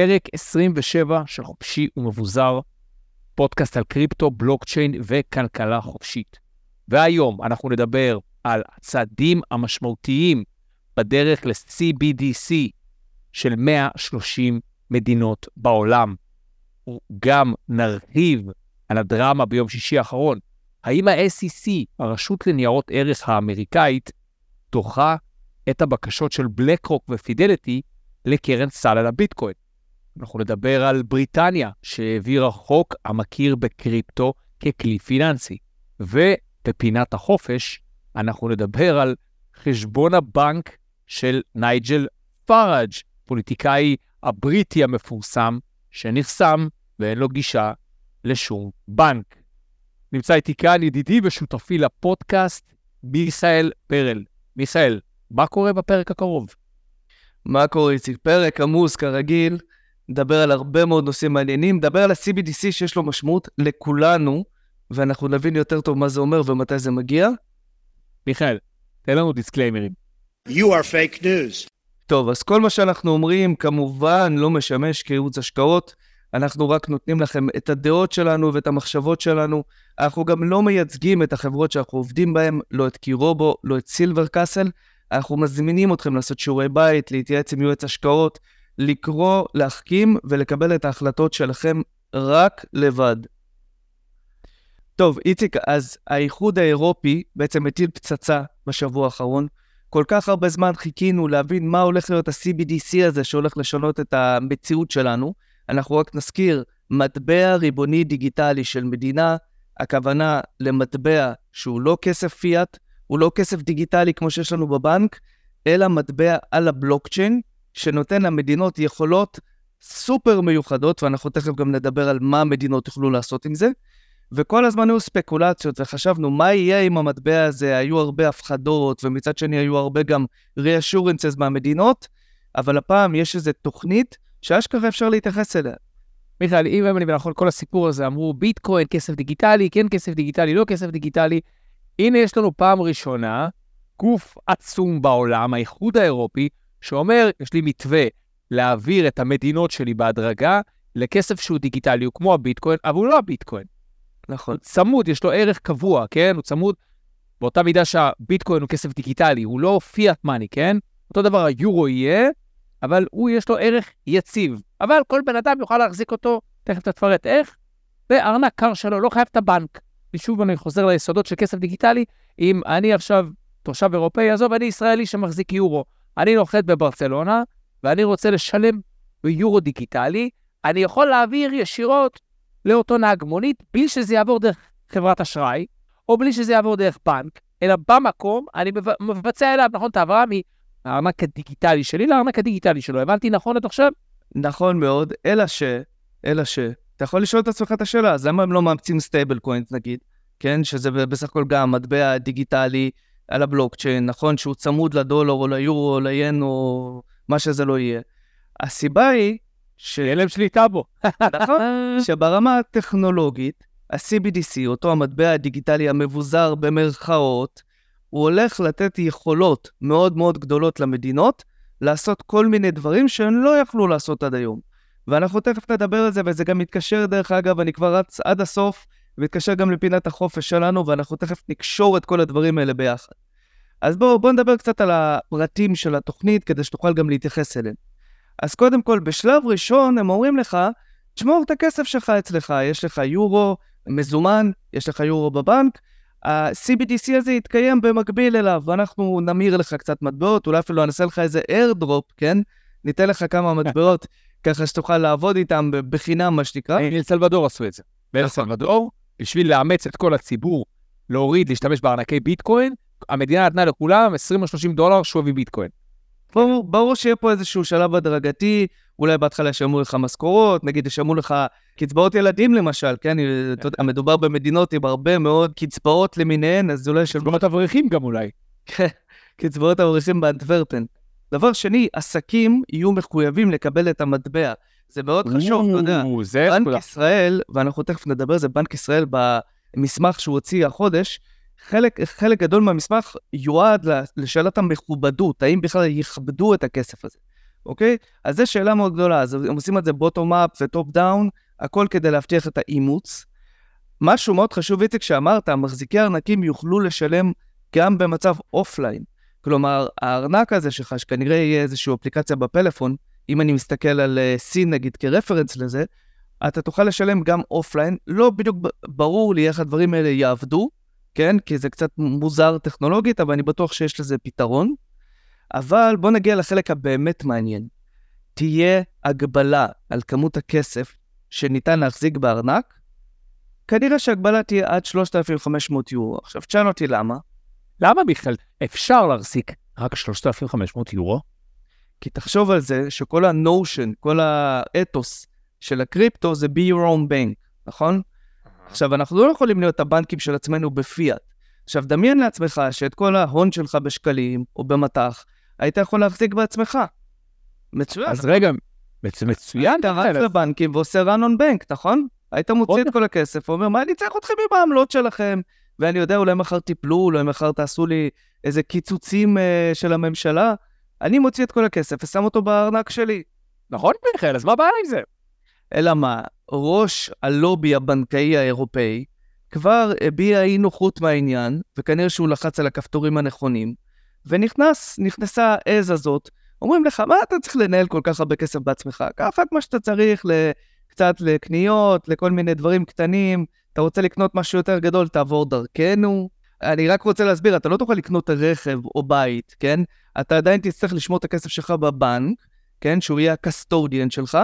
פרק 27 של חופשי ומבוזר, פודקאסט על קריפטו, בלוקצ'יין וכלכלה חופשית. והיום אנחנו נדבר על הצעדים המשמעותיים בדרך ל-CBDC של 130 מדינות בעולם. וגם נרחיב על הדרמה ביום שישי האחרון. האם ה-SEC, הרשות לניירות ערך האמריקאית, דוחה את הבקשות של בלק רוק ופידליטי לקרן סל על הביטקוין? אנחנו נדבר על בריטניה, שהעבירה חוק המכיר בקריפטו ככלי פיננסי. ובפינת החופש, אנחנו נדבר על חשבון הבנק של נייג'ל פאראג', פוליטיקאי הבריטי המפורסם, שנחסם ואין לו גישה לשום בנק. נמצא איתי כאן ידידי ושותפי לפודקאסט, מיכאל פרל. מיכאל, מה קורה בפרק הקרוב? מה קורה, איציק? פרק עמוס כרגיל, נדבר על הרבה מאוד נושאים מעניינים, נדבר על ה-CBDC שיש לו משמעות לכולנו, ואנחנו נבין יותר טוב מה זה אומר ומתי זה מגיע. מיכאל, תן לנו דיסקליימרים. You are fake news. טוב, אז כל מה שאנחנו אומרים כמובן לא משמש כייעוץ השקעות, אנחנו רק נותנים לכם את הדעות שלנו ואת המחשבות שלנו. אנחנו גם לא מייצגים את החברות שאנחנו עובדים בהן, לא את קירובו, לא את סילבר קאסל. אנחנו מזמינים אתכם לעשות שיעורי בית, להתייעץ עם יועץ השקעות, לקרוא, להחכים ולקבל את ההחלטות שלכם רק לבד. טוב, איציק, אז האיחוד האירופי בעצם הטיל פצצה בשבוע האחרון. כל כך הרבה זמן חיכינו להבין מה הולך להיות ה-CBDC הזה שהולך לשנות את המציאות שלנו. אנחנו רק נזכיר, מטבע ריבוני דיגיטלי של מדינה, הכוונה למטבע שהוא לא כסף פיאט, הוא לא כסף דיגיטלי כמו שיש לנו בבנק, אלא מטבע על הבלוקצ'יין, שנותן למדינות יכולות סופר מיוחדות, ואנחנו תכף גם נדבר על מה המדינות יוכלו לעשות עם זה. וכל הזמן היו ספקולציות, וחשבנו מה יהיה עם המטבע הזה, היו הרבה הפחדות, ומצד שני היו הרבה גם reassurances מהמדינות, אבל הפעם יש איזו תוכנית שאשכרה אפשר להתייחס אליה. מיכאל, אם אני מבין נכון, כל הסיפור הזה אמרו ביטקוין, כסף דיגיטלי, כן כסף דיגיטלי, לא כסף דיגיטלי. הנה יש לנו פעם ראשונה גוף עצום בעולם, האיחוד האירופי, שאומר, יש לי מתווה להעביר את המדינות שלי בהדרגה לכסף שהוא דיגיטלי, הוא כמו הביטקוין, אבל הוא לא הביטקוין. נכון. הוא צמוד, יש לו ערך קבוע, כן? הוא צמוד באותה מידה שהביטקוין הוא כסף דיגיטלי, הוא לא פיאט מאני, כן? אותו דבר היורו יהיה, אבל הוא יש לו ערך יציב. אבל כל בן אדם יוכל להחזיק אותו, תכף תפרט איך, וארנק קר שלו, לא חייב את הבנק. ושוב אני חוזר ליסודות של כסף דיגיטלי, אם אני עכשיו תושב אירופאי, עזוב, אני ישראלי שמחזיק יורו, אני נוחת בברצלונה, ואני רוצה לשלם ביורו דיגיטלי, אני יכול להעביר ישירות לאותו נהג מונית, בלי שזה יעבור דרך חברת אשראי, או בלי שזה יעבור דרך בנק, אלא במקום אני מבצע אליו, נכון, את ההעברה מהארנק הדיגיטלי שלי לארנק הדיגיטלי שלו. הבנתי נכון עד עכשיו? נכון מאוד, אלא ש... אלא ש... אתה יכול לשאול את עצמך את השאלה, אז למה הם לא מאמצים stablecoin נגיד? כן, שזה בסך הכל גם מטבע דיגיטלי על הבלוקצ'יין, נכון? שהוא צמוד לדולר או ליורו או ליין או מה שזה לא יהיה. הסיבה היא שיהיה להם שליטה בו. נכון, שברמה הטכנולוגית, ה-CBDC, אותו המטבע הדיגיטלי המבוזר במרכאות, הוא הולך לתת יכולות מאוד מאוד גדולות למדינות לעשות כל מיני דברים שהן לא יכלו לעשות עד היום. ואנחנו תכף נדבר על זה, וזה גם מתקשר, דרך אגב, אני כבר רץ עד הסוף, מתקשר גם לפינת החופש שלנו, ואנחנו תכף נקשור את כל הדברים האלה ביחד. אז בואו בוא נדבר קצת על הפרטים של התוכנית, כדי שתוכל גם להתייחס אליהם. אז קודם כל, בשלב ראשון הם אומרים לך, תשמור את הכסף שלך אצלך, יש לך יורו מזומן, יש לך יורו בבנק, ה-CBDC הזה יתקיים במקביל אליו, ואנחנו נמיר לך קצת מטבעות, אולי אפילו נעשה לך איזה airdrop, כן? ניתן לך כמה מטבעות, ככה שתוכל לעבוד איתם בחינם, מה שנקרא. אל סלבדור עשו את זה. באל נכון. סלבדור, בשביל לאמץ את כל הציבור, להוריד, להשתמש בארנקי ביטקוין, המדינה נתנה לכולם 20 או 30 דולר שווי ביטקוין. ברור, ברור שיהיה פה איזשהו שלב הדרגתי, אולי בהתחלה ישלמו לך משכורות, נגיד ישלמו לך קצבאות ילדים למשל, כן? אתה יודע, מדובר במדינות עם הרבה מאוד קצבאות למיניהן, אז אולי ישלמו... קצבאות אברכים גם אולי. כן, קצבאות אברכים באנטוורפן. דבר שני, עסקים יהיו מחויבים לקבל את המטבע. זה מאוד חשוב, אתה יודע. בנק ישראל, ואנחנו תכף נדבר על זה, בנק ישראל במסמך שהוא הוציא החודש, חלק, חלק גדול מהמסמך יועד לשאלת המכובדות, האם בכלל יכבדו את הכסף הזה. אוקיי? אז זו שאלה מאוד גדולה, אז הם עושים את זה bottom up ו top down, הכל כדי להבטיח את האימוץ. משהו מאוד חשוב, איציק, שאמרת, מחזיקי ארנקים יוכלו לשלם גם במצב offline. כלומר, הארנק הזה שלך, שכנראה יהיה איזושהי אפליקציה בפלאפון, אם אני מסתכל על אה, סין נגיד כרפרנס לזה, אתה תוכל לשלם גם offline. לא בדיוק ברור לי איך הדברים האלה יעבדו, כן? כי זה קצת מוזר טכנולוגית, אבל אני בטוח שיש לזה פתרון. אבל בוא נגיע לחלק הבאמת מעניין. תהיה הגבלה על כמות הכסף שניתן להחזיק בארנק, כנראה שההגבלה תהיה עד 3,500 יורו. עכשיו, תשאל אותי למה. למה בכלל אפשר להחזיק רק 3,500 יורו? כי תחשוב על זה שכל הנושן, כל האתוס של הקריפטו זה be your own bank, נכון? עכשיו, אנחנו לא יכולים להיות הבנקים של עצמנו בפיאט. עכשיו, דמיין לעצמך שאת כל ההון שלך בשקלים או במטח, היית יכול להחזיק בעצמך. מצוין. אז רגע, בעצם מצוין. היית רץ לבנקים ועושה run on bank, נכון? היית מוציא את כל הכסף ואומר, מה אני צריך אתכם עם העמלות שלכם? ואני יודע, אולי מחר תיפלו, אולי מחר תעשו לי איזה קיצוצים uh, של הממשלה. אני מוציא את כל הכסף ושם אותו בארנק שלי. נכון, מיכאל, אז מה הבעיה עם זה? אלא מה, ראש הלובי הבנקאי האירופאי כבר הביע אי נוחות מהעניין, וכנראה שהוא לחץ על הכפתורים הנכונים, ונכנס, נכנסה העז הזאת. אומרים לך, מה אתה צריך לנהל כל כך הרבה כסף בעצמך? קח רק מה שאתה צריך, קצת לקניות, לכל מיני דברים קטנים. אתה רוצה לקנות משהו יותר גדול, תעבור דרכנו. אני רק רוצה להסביר, אתה לא תוכל לקנות רכב או בית, כן? אתה עדיין תצטרך לשמור את הכסף שלך בבנק, כן? שהוא יהיה הקסטודיאן שלך,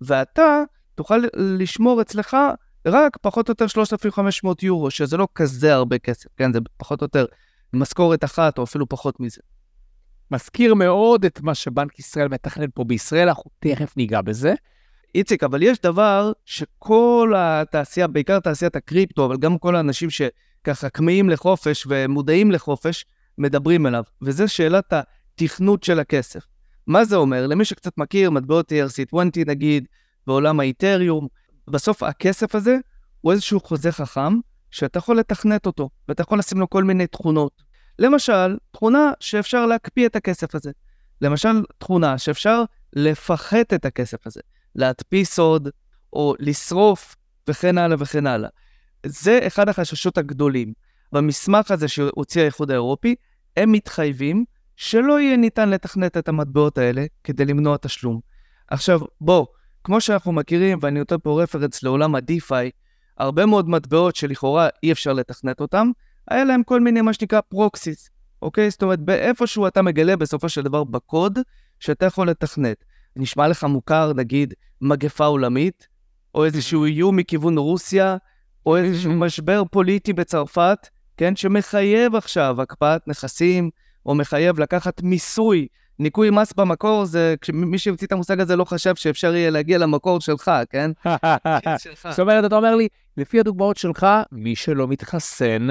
ואתה תוכל לשמור אצלך רק פחות או יותר 3,500 יורו, שזה לא כזה הרבה כסף, כן? זה פחות או יותר משכורת אחת או אפילו פחות מזה. מזכיר מאוד את מה שבנק ישראל מתכנן פה בישראל, אנחנו תכף ניגע בזה. איציק, אבל יש דבר שכל התעשייה, בעיקר תעשיית הקריפטו, אבל גם כל האנשים שככה כמהים לחופש ומודעים לחופש, מדברים אליו, וזה שאלת התכנות של הכסף. מה זה אומר? למי שקצת מכיר, מטבעות ERC20 נגיד, בעולם האיתריום, בסוף הכסף הזה הוא איזשהו חוזה חכם, שאתה יכול לתכנת אותו, ואתה יכול לשים לו כל מיני תכונות. למשל, תכונה שאפשר להקפיא את הכסף הזה. למשל, תכונה שאפשר לפחת את הכסף הזה. להדפיס עוד, או לשרוף, וכן הלאה וכן הלאה. זה אחד החששות הגדולים. במסמך הזה שהוציא האיחוד האירופי, הם מתחייבים שלא יהיה ניתן לתכנת את המטבעות האלה כדי למנוע תשלום. עכשיו, בוא, כמו שאנחנו מכירים, ואני נותן פה רפרנס לעולם ה-DeFi, הרבה מאוד מטבעות שלכאורה אי אפשר לתכנת אותם, היה להם כל מיני מה שנקרא proxies, אוקיי? זאת אומרת, באיפשהו אתה מגלה בסופו של דבר בקוד שאתה יכול לתכנת. נשמע לך מוכר, נגיד, מגפה עולמית, או איזשהו איום מכיוון רוסיה, או איזשהו משבר פוליטי בצרפת, כן, שמחייב עכשיו הקפאת נכסים, או מחייב לקחת מיסוי. ניכוי מס במקור זה, כשמי שהמציא את המושג הזה לא חשב שאפשר יהיה להגיע למקור שלך, כן? זאת אומרת, אתה אומר לי, לפי הדוגמאות שלך, מי שלא מתחסן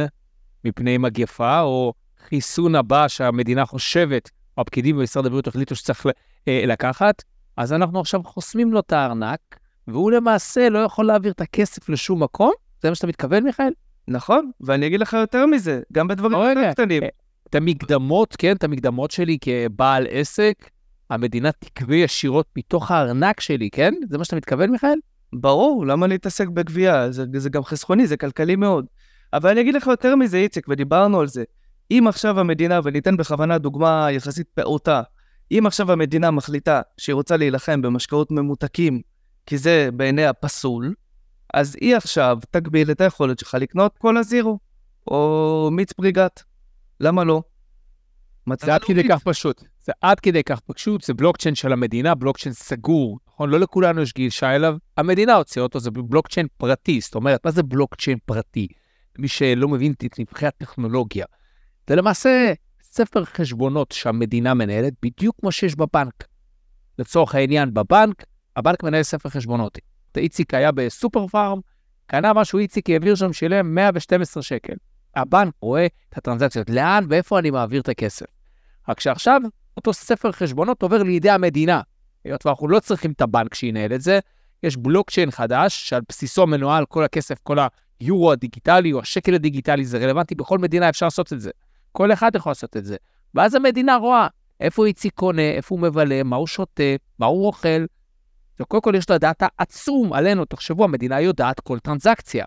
מפני מגפה, או חיסון הבא שהמדינה חושבת, או הפקידים במשרד הבריאות החליטו שצריך אה, לקחת, אז אנחנו עכשיו חוסמים לו את הארנק, והוא למעשה לא יכול להעביר את הכסף לשום מקום? זה מה שאתה מתכוון, מיכאל? נכון, ואני אגיד לך יותר מזה, גם בדברים יותר קטנים. אה, את המקדמות, כן, את המקדמות שלי כבעל עסק, המדינה תקווה ישירות מתוך הארנק שלי, כן? זה מה שאתה מתכוון, מיכאל? ברור, למה להתעסק בגבייה? זה, זה גם חסכוני, זה כלכלי מאוד. אבל אני אגיד לך יותר מזה, איציק, ודיברנו על זה. אם עכשיו המדינה, וניתן בכוונה דוגמה יחסית פעוטה, אם עכשיו המדינה מחליטה שהיא רוצה להילחם במשקאות ממותקים, כי זה בעיניה פסול, אז היא עכשיו תגביל את היכולת שלך לקנות קולה זירו, או מיץ בריגת. למה לא? זה עד כדי כך פשוט. זה עד כדי כך פשוט, זה בלוקצ'יין של המדינה, בלוקצ'יין סגור, נכון? לא לכולנו יש גישה אליו. המדינה הוציאה אותו, זה בלוקצ'יין פרטי. זאת אומרת, מה זה בלוקצ'יין פרטי? מי שלא מבין את נבחי הטכנולוגיה. זה למעשה ספר חשבונות שהמדינה מנהלת, בדיוק כמו שיש בבנק. לצורך העניין, בבנק, הבנק מנהל ספר חשבונות. איציק היה בסופר פארם, קנה משהו, איציק העביר שם, שילם 112 שקל. הבנק רואה את הטרנזקציות, לאן ואיפה אני מעביר את הכסף. רק שעכשיו, אותו ספר חשבונות עובר לידי המדינה. היות ואנחנו לא צריכים את הבנק שינהל את זה, יש בלוקצ'יין חדש, שעל בסיסו מנוהל כל הכסף, כל היורו הדיגיטלי או השקל הדיגיטלי, זה רלוונטי, בכל מדינה אפשר לעשות את זה. כל אחד יכול לעשות את זה. ואז המדינה רואה איפה איציק קונה, איפה הוא מבלה, מה הוא שותה, מה הוא אוכל. וקודם כל יש לו דאטה עצום עלינו, תחשבו, המדינה יודעת כל טרנזקציה.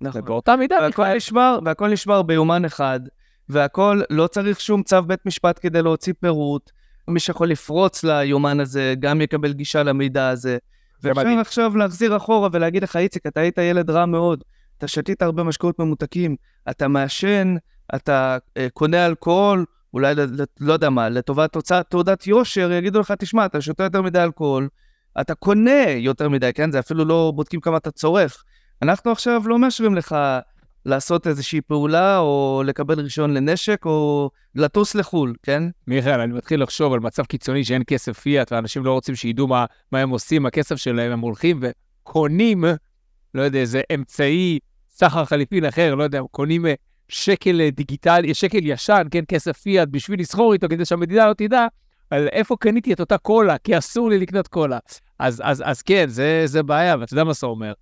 נכון. ובאותה מידה, והכל נשמר, והכל נשמר ביומן אחד, והכל, לא צריך שום צו בית משפט כדי להוציא פירוט. מי שיכול לפרוץ ליומן הזה, גם יקבל גישה למידע הזה. ואפשר. עכשיו להחזיר אחורה ולהגיד לך, איציק, אתה היית ילד רע מאוד, אתה שתית הרבה משקאות ממותקים, אתה מעשן, אתה אה, קונה אלכוהול, אולי, לא יודע מה, לטובת הוצאת תעודת יושר, יגידו לך, תשמע, אתה שותה יותר מדי אלכוהול, אתה קונה יותר מדי, כן? זה אפילו לא בודקים כמה אתה צורך. אנחנו עכשיו לא מאשרים לך לעשות איזושהי פעולה, או לקבל רישיון לנשק, או לטוס לחו"ל, כן? מיכאל, אני מתחיל לחשוב על מצב קיצוני שאין כסף פיאט, ואנשים לא רוצים שידעו מה, מה הם עושים הכסף שלהם, הם הולכים וקונים, לא יודע, איזה אמצעי סחר חליפין אחר, לא יודע, קונים אה, שקל אה, דיגיטלי, שקל ישן, כן, כסף פיאט, בשביל לסחור איתו, כדי שהמדינה לא תדע על איפה קניתי את אותה קולה, כי אסור לי לקנות קולה. אז, אז, אז כן, זה, זה בעיה, ואתה יודע מה זה אומר?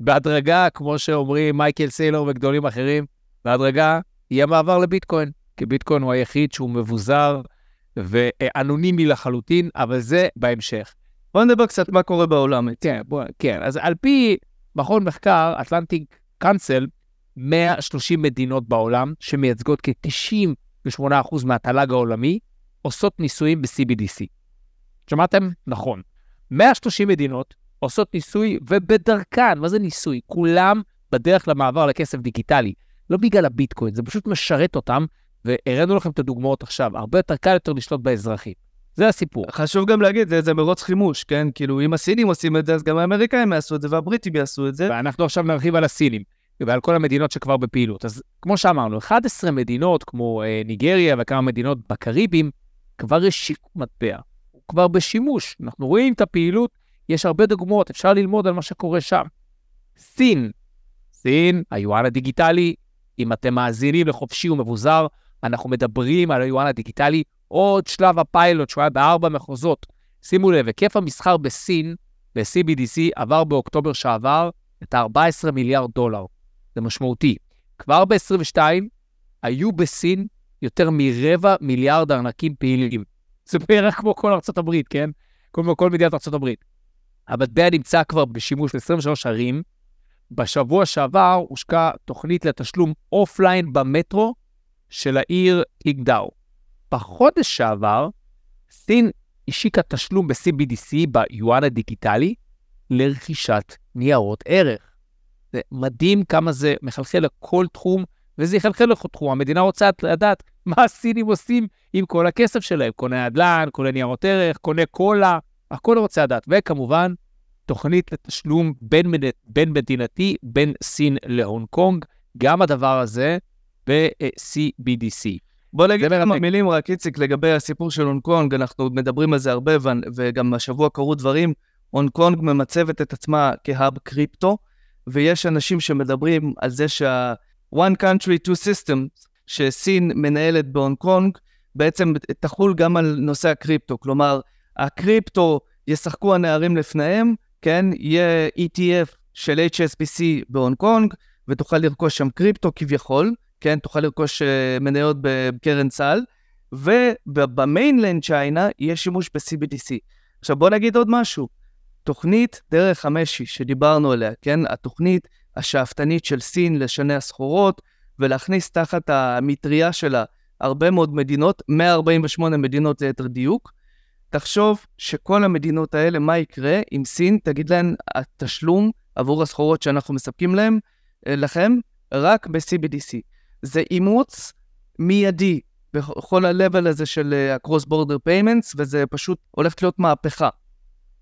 בהדרגה, כמו שאומרים מייקל סיילור וגדולים אחרים, בהדרגה יהיה מעבר לביטקוין, כי ביטקוין הוא היחיד שהוא מבוזר ואנונימי לחלוטין, אבל זה בהמשך. בוא נדבר קצת מה קורה בעולם. כן, בוא, כן, אז על פי מכון מחקר, אטלנטיק קאנסל, 130 מדינות בעולם, שמייצגות כ-98% מהתל"ג העולמי, עושות ניסויים ב-CBDC. שמעתם? נכון. 130 מדינות עושות ניסוי, ובדרכן, מה זה ניסוי? כולם בדרך למעבר לכסף דיגיטלי. לא בגלל הביטקוין, זה פשוט משרת אותם, והראינו לכם את הדוגמאות עכשיו. הרבה יותר קל יותר לשלוט באזרחים. זה הסיפור. חשוב גם להגיד, זה, זה מרוץ חימוש, כן? כאילו, אם הסינים עושים את זה, אז גם האמריקאים יעשו את זה, והבריטים יעשו את זה. ואנחנו עכשיו נרחיב על הסינים ועל כל המדינות שכבר בפעילות. אז כמו שאמרנו, 11 מדינות כמו אה, ניגריה וכמה מדינות בקריבים, כבר יש שיקום מטבע, הוא כבר בשימוש. אנחנו רואים את הפעילות, יש הרבה דוגמאות, אפשר ללמוד על מה שקורה שם. סין, סין, היואן הדיגיטלי, אם אתם מאזינים לחופשי ומבוזר, אנחנו מדברים על היואן הדיגיטלי, עוד שלב הפיילוט שהוא היה בארבע מחוזות. שימו לב, היקף המסחר בסין, ב-CBDC, עבר באוקטובר שעבר את ה-14 מיליארד דולר. זה משמעותי. כבר ב-22 היו בסין יותר מרבע מיליארד ארנקים פעילים. זה בערך כמו כל ארצות הברית, כן? כמו כל מדינת ארצות הברית. המטבע נמצא כבר בשימוש ב-23 ערים. בשבוע שעבר הושקה תוכנית לתשלום offline במטרו של העיר קינגדאו. בחודש שעבר, סין השיקה תשלום ב-CBDC, ביואן הדיגיטלי, לרכישת ניירות ערך. זה מדהים כמה זה מחלחל לכל תחום, וזה יחלחל לכל תחום. המדינה רוצה לדעת מה הסינים עושים עם כל הכסף שלהם. קונה נדל"ן, קונה ניירות ערך, קונה קולה, הכל רוצה לדעת. וכמובן, תוכנית לתשלום בין. בין מדינתי, בין סין להונג קונג, גם הדבר הזה ב-CBDC. בוא נגיד כמה. מילים רק, איציק, לגבי הסיפור של הונג קונג, אנחנו מדברים על זה הרבה, וגם השבוע קרו דברים. הונג קונג ממצבת את עצמה כ hub קריפטו, ויש אנשים שמדברים על זה שה-one country, two systems, שסין מנהלת בהונג קונג, בעצם תחול גם על נושא הקריפטו. כלומר, הקריפטו ישחקו הנערים לפניהם, כן? יהיה ETF של HSBC בהונג קונג, ותוכל לרכוש שם קריפטו כביכול, כן? תוכל לרכוש אה, מניות בקרן סל, וב-Mainland China יהיה שימוש ב-CBDC. עכשיו בוא נגיד עוד משהו. תוכנית דרך המשי שדיברנו עליה, כן? התוכנית השאפתנית של סין לשנע סחורות ולהכניס תחת המטריה שלה הרבה מאוד מדינות, 148 מדינות ליתר דיוק. תחשוב שכל המדינות האלה, מה יקרה אם סין תגיד להן התשלום עבור הסחורות שאנחנו מספקים להם, אה, לכם, רק ב-CBDC. זה אימוץ מיידי בכל ה-level הזה של אה, ה-cross border payments, וזה פשוט הולכת להיות מהפכה.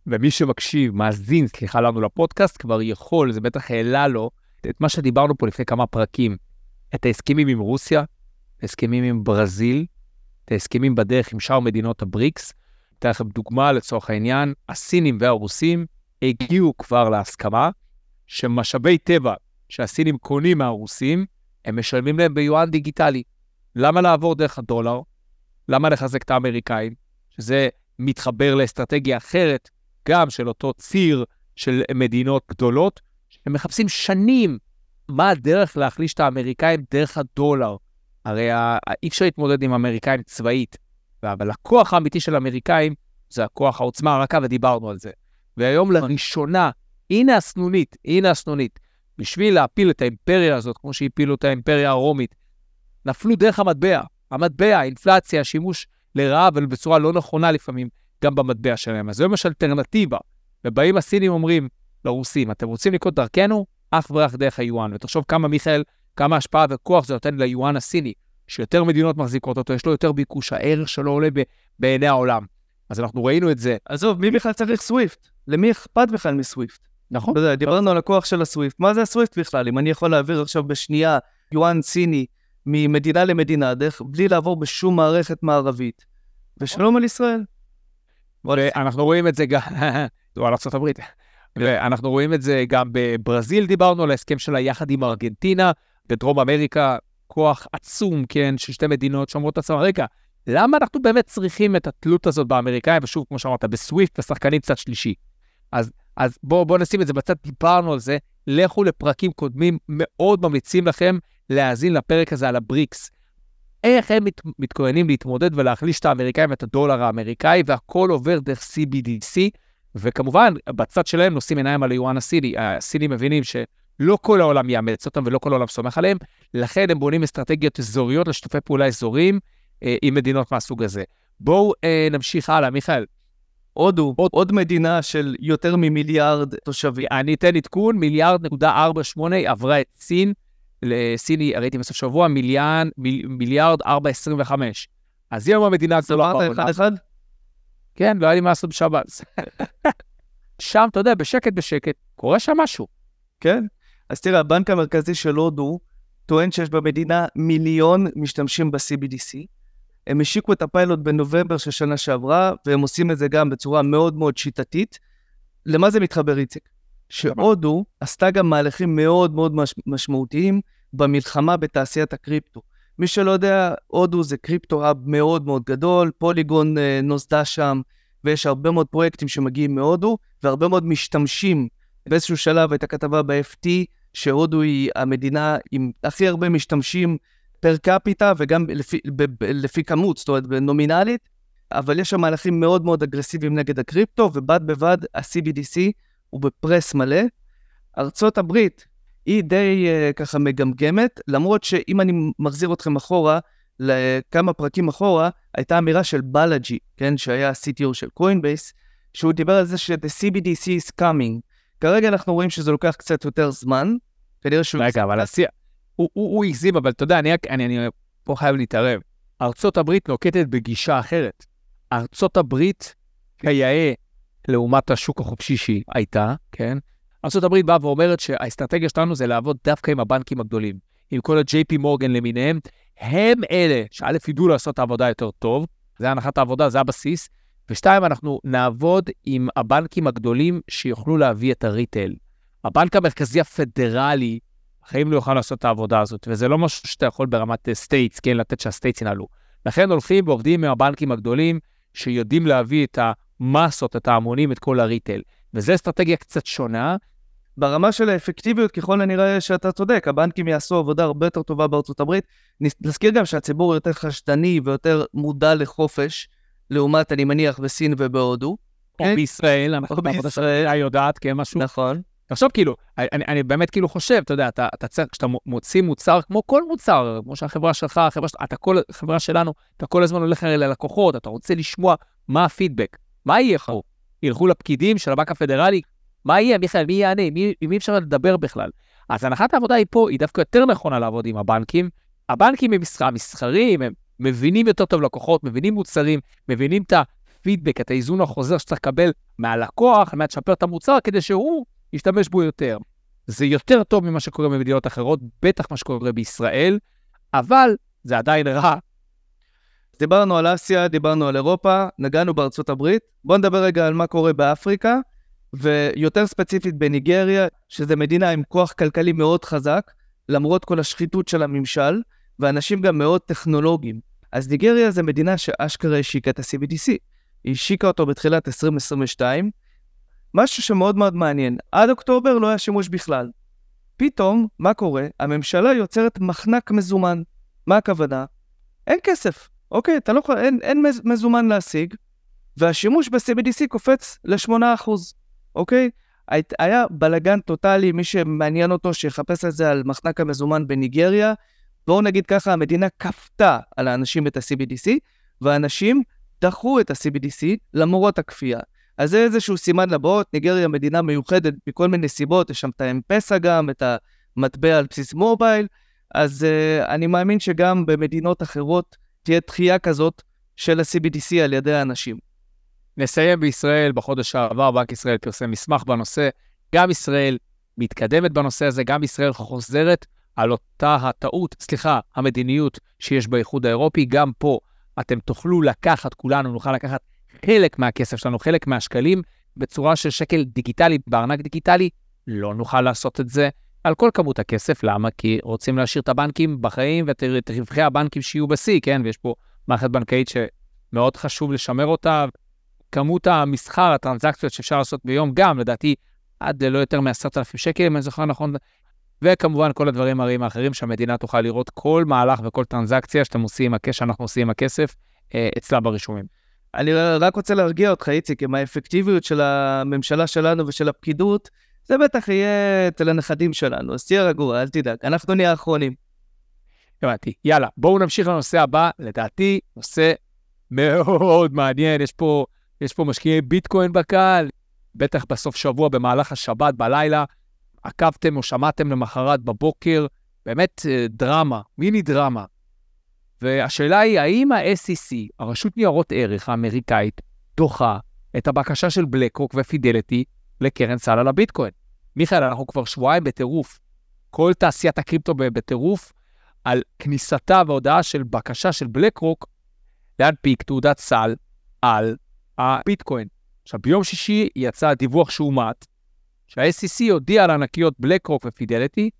ומי שמקשיב, מאזין, סליחה לנו לפודקאסט, כבר יכול, זה בטח העלה לו את מה שדיברנו פה לפני כמה פרקים, את ההסכמים עם רוסיה, ההסכמים עם ברזיל, את ההסכמים בדרך עם שאר מדינות הבריקס. אתן לכם דוגמה לצורך העניין, הסינים והרוסים הגיעו כבר להסכמה שמשאבי טבע שהסינים קונים מהרוסים, הם משלמים להם ביואן דיגיטלי. למה לעבור דרך הדולר? למה לחזק את האמריקאים? שזה מתחבר לאסטרטגיה אחרת, גם של אותו ציר של מדינות גדולות, הם מחפשים שנים מה הדרך להחליש את האמריקאים דרך הדולר. הרי אי אפשר להתמודד עם האמריקאים צבאית, אבל הכוח האמיתי של האמריקאים זה הכוח העוצמה הרכה, ודיברנו על זה. והיום לראשונה, הנה הסנונית, הנה הסנונית. בשביל להפיל את האימפריה הזאת, כמו שהפילו את האימפריה הרומית, נפלו דרך המטבע. המטבע, האינפלציה, השימוש לרעה, אבל בצורה לא נכונה לפעמים, גם במטבע שלהם. אז היום יש אלטרנטיבה. ובאים הסינים אומרים לרוסים, אתם רוצים לקרוא דרכנו? אך ורק דרך היואן. ותחשוב כמה, מיכאל, כמה השפעה וכוח זה נותן ליואן הסיני, שיותר מדינות מחזיקות אותו, יש לו יותר ביקוש, הערך שלו עולה ב- בעיני העולם. אז אנחנו ראינו את זה. עזוב, מי בכלל צריך סוויפט? למי אכפת בכלל מסוויפט? נכון. אתה יודע, דיברנו על הכוח של הסוויפט. מה זה הסוויפט בכלל? אם אני יכול להעביר עכשיו בשנייה יואן סיני ממדינה למדינה, דרך, בלי לעבור בשום מערכת מערבית. ושלום על ישראל. ואנחנו רואים את זה גם, או על ארה"ב. ואנחנו רואים את זה גם בברזיל, דיברנו על ההסכם שלה יחד עם ארגנטינה, בדרום אמריקה, כוח עצום, כן, של שתי מדינות שאומרות לעצמם, רגע, למה אנחנו באמת צריכים את התלות הזאת באמריקאים, ושוב, כמו שאמרת, בסוויפט, בשחקנים צד שלישי. אז, אז בואו בוא נשים את זה בצד, דיברנו על זה, לכו לפרקים קודמים, מאוד ממליצים לכם להאזין לפרק הזה על הבריקס. איך הם מת, מתכוננים להתמודד ולהחליש את האמריקאים ואת הדולר האמריקאי, והכל עובר דרך CBDC, וכמובן, בצד שלהם נושאים עיניים על היואן הסיני. הסינים מבינים שלא כל העולם יאמץ אותם ולא כל העולם סומך עליהם, לכן הם בונים אסטרטגיות אזוריות לשיתופי פעולה אזוריים אה, עם מדינות מהסוג הזה. בואו אה, נמשיך הלאה, מיכאל. הודו, עוד, עוד מדינה של יותר ממיליארד תושבים. אני אתן עדכון, מיליארד נקודה ארבע שמונה עברה את סין. לסיני, ראיתי בסוף שבוע, מיליאן, מיל, מיליארד ארבע עשרים וחמש. אז היא היום המדינה הגדולה אמרת אחד אחד? כן, לא היה לי מה לעשות בשבת. שם, אתה יודע, בשקט בשקט, קורה שם משהו. כן. אז תראה, הבנק המרכזי של הודו טוען שיש במדינה מיליון משתמשים ב-CBDC. הם השיקו את הפיילוט בנובמבר של שנה שעברה, והם עושים את זה גם בצורה מאוד מאוד שיטתית. למה זה מתחבר, איציק? שהודו עשתה גם מהלכים מאוד מאוד מש... משמעותיים במלחמה בתעשיית הקריפטו. מי שלא יודע, הודו זה קריפטו-האב מאוד מאוד גדול, פוליגון אה, נוסדה שם, ויש הרבה מאוד פרויקטים שמגיעים מהודו, והרבה מאוד משתמשים. באיזשהו שלב הייתה כתבה ב-FT, שהודו היא המדינה עם הכי הרבה משתמשים per capita, וגם לפי, ב, ב, לפי כמות, זאת אומרת, נומינלית, אבל יש שם מהלכים מאוד מאוד אגרסיביים נגד הקריפטו, ובד בבד ה-CBDC הוא ב-force מלא. ארצות הברית היא די אה, ככה מגמגמת, למרות שאם אני מחזיר אתכם אחורה, לכמה פרקים אחורה, הייתה אמירה של בלאג'י, כן, שהיה ה-CTO של קוינבייס, שהוא דיבר על זה ש-the CBDC is coming. כרגע אנחנו רואים שזה לוקח קצת יותר זמן, כנראה שהוא... רגע, אבל השיח, הוא, הגזים, אבל אתה יודע, אני, אני, אני פה חייב להתערב. ארצות הברית נוקטת בגישה אחרת. ארצות הברית, כיאה לעומת השוק החופשי שהיא הייתה, כן? ארה"ב באה ואומרת שהאסטרטגיה שלנו זה לעבוד דווקא עם הבנקים הגדולים, עם כל ה-JP מורגן למיניהם, הם אלה שא' ידעו לעשות את העבודה יותר טוב, זה הנחת העבודה, זה הבסיס, ושתיים, אנחנו נעבוד עם הבנקים הגדולים שיוכלו להביא את הריטייל. הבנק המרכזי הפדרלי, לחיים לא יוכל לעשות את העבודה הזאת, וזה לא משהו שאתה יכול ברמת states, כן, לתת שה-states ינהלו. לכן הולכים ועובדים עם הבנקים הגדולים שיודעים להביא את המסות, את ההמונים, את כל ה-retail. וזו אסטרטגיה קצת שונה. ברמה של האפקטיביות, ככל הנראה שאתה צודק, הבנקים יעשו עבודה הרבה יותר טובה בארצות הברית. נזכיר גם שהציבור יותר חשדני ויותר מודע לחופש, לעומת, אני מניח, בסין ובהודו. או כן? בישראל, אנחנו בעבודה בישראל. שלנו יודעת, כן, משהו. נכון. תחשוב כאילו, אני, אני באמת כאילו חושב, אתה יודע, אתה, אתה צריך, כשאתה מוציא מוצר, כמו כל מוצר, כמו שהחברה שלך, החברה אתה כל, החברה שלנו, אתה כל הזמן הולך ללקוחות, אתה רוצה לשמוע מה הפידבק, מה יהיה פה? ילכו לפקידים של הבנק הפדרלי, מה יהיה, מיכאל, מי יענה, מי, עם מי אפשר לדבר בכלל? אז הנחת העבודה היא פה, היא דווקא יותר נכונה לעבוד עם הבנקים. הבנקים הם מסחר, מסחרים, הם מבינים יותר טוב לקוחות, מבינים מוצרים, מבינים את הפידבק, את האיזון החוזר שצריך לקבל מהלקוח, על מנת לשפר את המוצר, כדי שהוא ישתמש בו יותר. זה יותר טוב ממה שקורה במדינות אחרות, בטח מה שקורה בישראל, אבל זה עדיין רע. דיברנו על אסיה, דיברנו על אירופה, נגענו בארצות הברית. בואו נדבר רגע על מה קורה באפריקה, ויותר ספציפית בניגריה, שזו מדינה עם כוח כלכלי מאוד חזק, למרות כל השחיתות של הממשל, ואנשים גם מאוד טכנולוגיים. אז ניגריה זו מדינה שאשכרה השיקה את ה-CBDC. היא השיקה אותו בתחילת 2022. משהו שמאוד מאוד מעניין, עד אוקטובר לא היה שימוש בכלל. פתאום, מה קורה? הממשלה יוצרת מחנק מזומן. מה הכוונה? אין כסף. אוקיי, אתה לא יכול, אין, אין מזומן להשיג, והשימוש ב-CBDC קופץ ל-8%, אוקיי? היה בלגן טוטאלי, מי שמעניין אותו שיחפש את זה על מחנק המזומן בניגריה. בואו נגיד ככה, המדינה כפתה על האנשים את ה-CBDC, והאנשים דחו את ה-CBDC למרות הכפייה. אז זה איזשהו סימן לבאות, ניגריה מדינה מיוחדת מכל מיני סיבות, יש שם את האמפסה גם, את המטבע על בסיס מובייל, אז uh, אני מאמין שגם במדינות אחרות תהיה דחייה כזאת של ה-CBDC על ידי האנשים. נסיים בישראל, בחודש שעבר בנק ישראל פרסם מסמך בנושא, גם ישראל מתקדמת בנושא הזה, גם ישראל חוזרת על אותה הטעות, סליחה, המדיניות שיש באיחוד האירופי, גם פה אתם תוכלו לקחת, כולנו נוכל לקחת חלק מהכסף שלנו, חלק מהשקלים, בצורה של שקל דיגיטלי, בארנק דיגיטלי, לא נוכל לעשות את זה על כל כמות הכסף. למה? כי רוצים להשאיר את הבנקים בחיים ואת רווחי הבנקים שיהיו בשיא, כן? ויש פה מערכת בנקאית שמאוד חשוב לשמר אותה. כמות המסחר, הטרנזקציות שאפשר לעשות ביום, גם, לדעתי, עד ללא יותר מ-10,000 שקל, אם אני זוכר נכון. וכמובן, כל הדברים הרעים האחרים שהמדינה תוכל לראות כל מהלך וכל טרנזקציה שאתם עושים שאנחנו עושים עם הכסף, אה, אצלה ברישומים. אני רק רוצה להרגיע אותך, איציק, עם האפקטיביות של הממשלה שלנו ושל הפקידות, זה בטח יהיה אצל הנכדים שלנו, אז תהיה רגוע, אל תדאג, אנחנו נהיה האחרונים. הבנתי. יאללה, בואו נמשיך לנושא הבא, לדעתי, נושא מאוד מעניין, יש פה, יש פה משקיעי ביטקוין בקהל, בטח בסוף שבוע, במהלך השבת, בלילה, עקבתם או שמעתם למחרת בבוקר, באמת אה, דרמה, מיני דרמה. והשאלה היא, האם ה-SEC, הרשות ניירות ערך האמריקאית, דוחה את הבקשה של בלקרוק ופידליטי לקרן סל על הביטקוין? מיכאל, אנחנו כבר שבועיים בטירוף. כל תעשיית הקריפטו בטירוף על כניסתה והודעה של בקשה של בלקרוק להנפיק תעודת סל על הביטקוין. עכשיו, ביום שישי יצא דיווח שאומת, שה-SEC הודיע לענקיות בלקרוק ופידליטי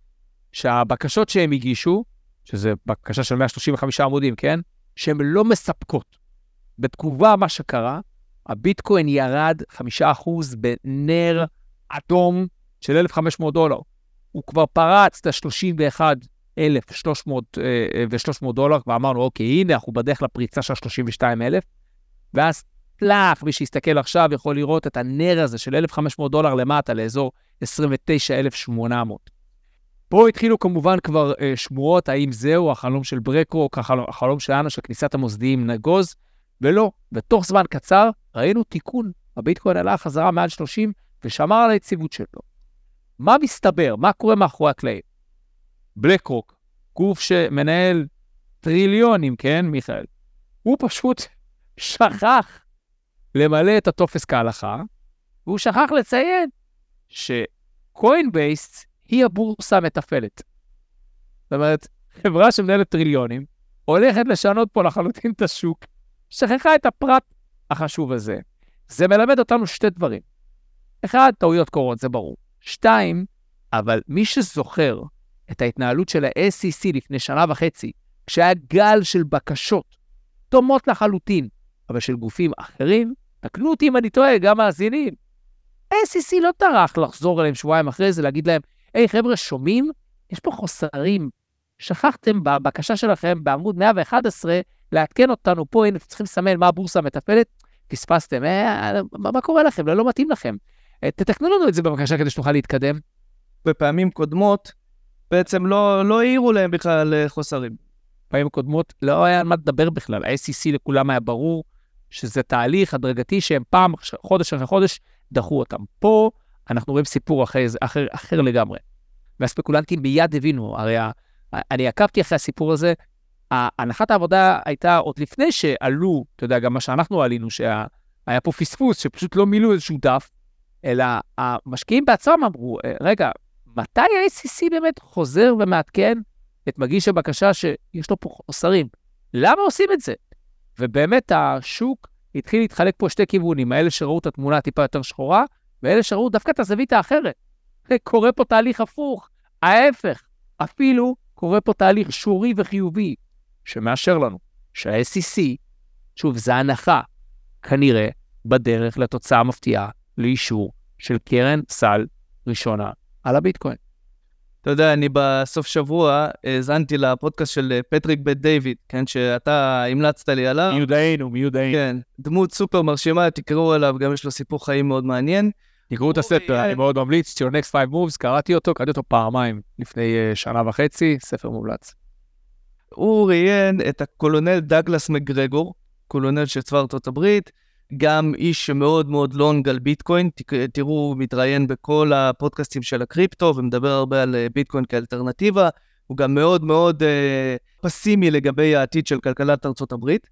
שהבקשות שהם הגישו שזה בקשה של 135 עמודים, כן? שהן לא מספקות. בתגובה, מה שקרה, הביטקוין ירד 5% בנר אדום של 1,500 דולר. הוא כבר פרץ את ה-31,300 ו-300 דולר, ואמרנו, אוקיי, הנה, אנחנו בדרך לפריצה של ה-32,000, ואז פלאח, מי שיסתכל עכשיו יכול לראות את הנר הזה של 1,500 דולר למטה לאזור 29,800. פה התחילו כמובן כבר אה, שמועות האם זהו החלום של בלקרוק, החלום, החלום שלנו של כניסת המוסדיים נגוז, ולא, בתוך זמן קצר ראינו תיקון. הביטקוין עלה חזרה מעל 30 ושמר על היציבות שלו. מה מסתבר? מה קורה מאחורי הקלעים? בלקרוק, גוף שמנהל טריליונים, כן, מיכאל? הוא פשוט שכח למלא את הטופס כהלכה, והוא שכח לציין שקוינבייסט היא הבורסה המתפעלת. זאת אומרת, חברה שמנהלת טריליונים, הולכת לשנות פה לחלוטין את השוק, שכחה את הפרט החשוב הזה. זה מלמד אותנו שתי דברים. אחד, טעויות קורות, זה ברור. שתיים, אבל מי שזוכר את ההתנהלות של ה-SEC לפני שנה וחצי, כשהיה גל של בקשות דומות לחלוטין, אבל של גופים אחרים, תקנו אותי אם אני טועה, גם מאזינים. ה-SEC לא טרח לחזור אליהם שבועיים אחרי זה, להגיד להם, היי, חבר'ה, שומעים? יש פה חוסרים. שכחתם בבקשה שלכם בעמוד 111 לעדכן אותנו פה, הנה, צריכים לסמן מה הבורסה מטפלת, פספסתם. אה, מה, מה קורה לכם? לא, לא מתאים לכם. אה, תתקנו לנו את זה בבקשה כדי שנוכל להתקדם. בפעמים קודמות, בעצם לא, לא העירו להם בכלל אה, חוסרים. פעמים קודמות לא היה על מה לדבר בכלל. ה-SEC לכולם היה ברור שזה תהליך הדרגתי שהם פעם, חודש אחרי חודש, דחו אותם. פה אנחנו רואים סיפור אחר, אחר, אחר לגמרי. והספקולנטים מיד הבינו, הרי אני עקבתי אחרי הסיפור הזה, הנחת העבודה הייתה עוד לפני שעלו, אתה יודע, גם מה שאנחנו עלינו, שהיה פה פספוס, שפשוט לא מילאו איזשהו דף, אלא המשקיעים בעצמם אמרו, אה, רגע, מתי ה-ACC באמת חוזר ומעדכן את מגיש הבקשה שיש לו פה חוסרים? למה עושים את זה? ובאמת השוק התחיל להתחלק פה שתי כיוונים, האלה שראו את התמונה טיפה יותר שחורה, ואלה שראו דווקא את הזווית האחרת. קורה פה תהליך הפוך, ההפך, אפילו קורה פה תהליך שורי וחיובי, שמאשר לנו שה-SEC, שוב, זו הנחה, כנראה בדרך לתוצאה מפתיעה לאישור של קרן סל ראשונה על הביטקוין. אתה יודע, אני בסוף שבוע האזנתי לפודקאסט של אה, פטריק בית דיוויד, כן, שאתה המלצת לי עליו. מיודענו, מיודענו. כן, דמות סופר מרשימה, תקראו עליו, גם יש לו סיפור חיים מאוד מעניין. תקראו את הספר, אני מאוד ממליץ, Your Next Five Moves, קראתי אותו, קראתי אותו פעמיים לפני אה, שנה וחצי, ספר מומלץ. הוא ראיין את הקולונל דגלס מגרגור, קולונל של צבא ארצות הברית, גם איש שמאוד מאוד long על ביטקוין, תראו, הוא מתראיין בכל הפודקאסטים של הקריפטו ומדבר הרבה על אה, ביטקוין כאלטרנטיבה, הוא גם מאוד מאוד אה, פסימי לגבי העתיד של כלכלת ארצות הברית,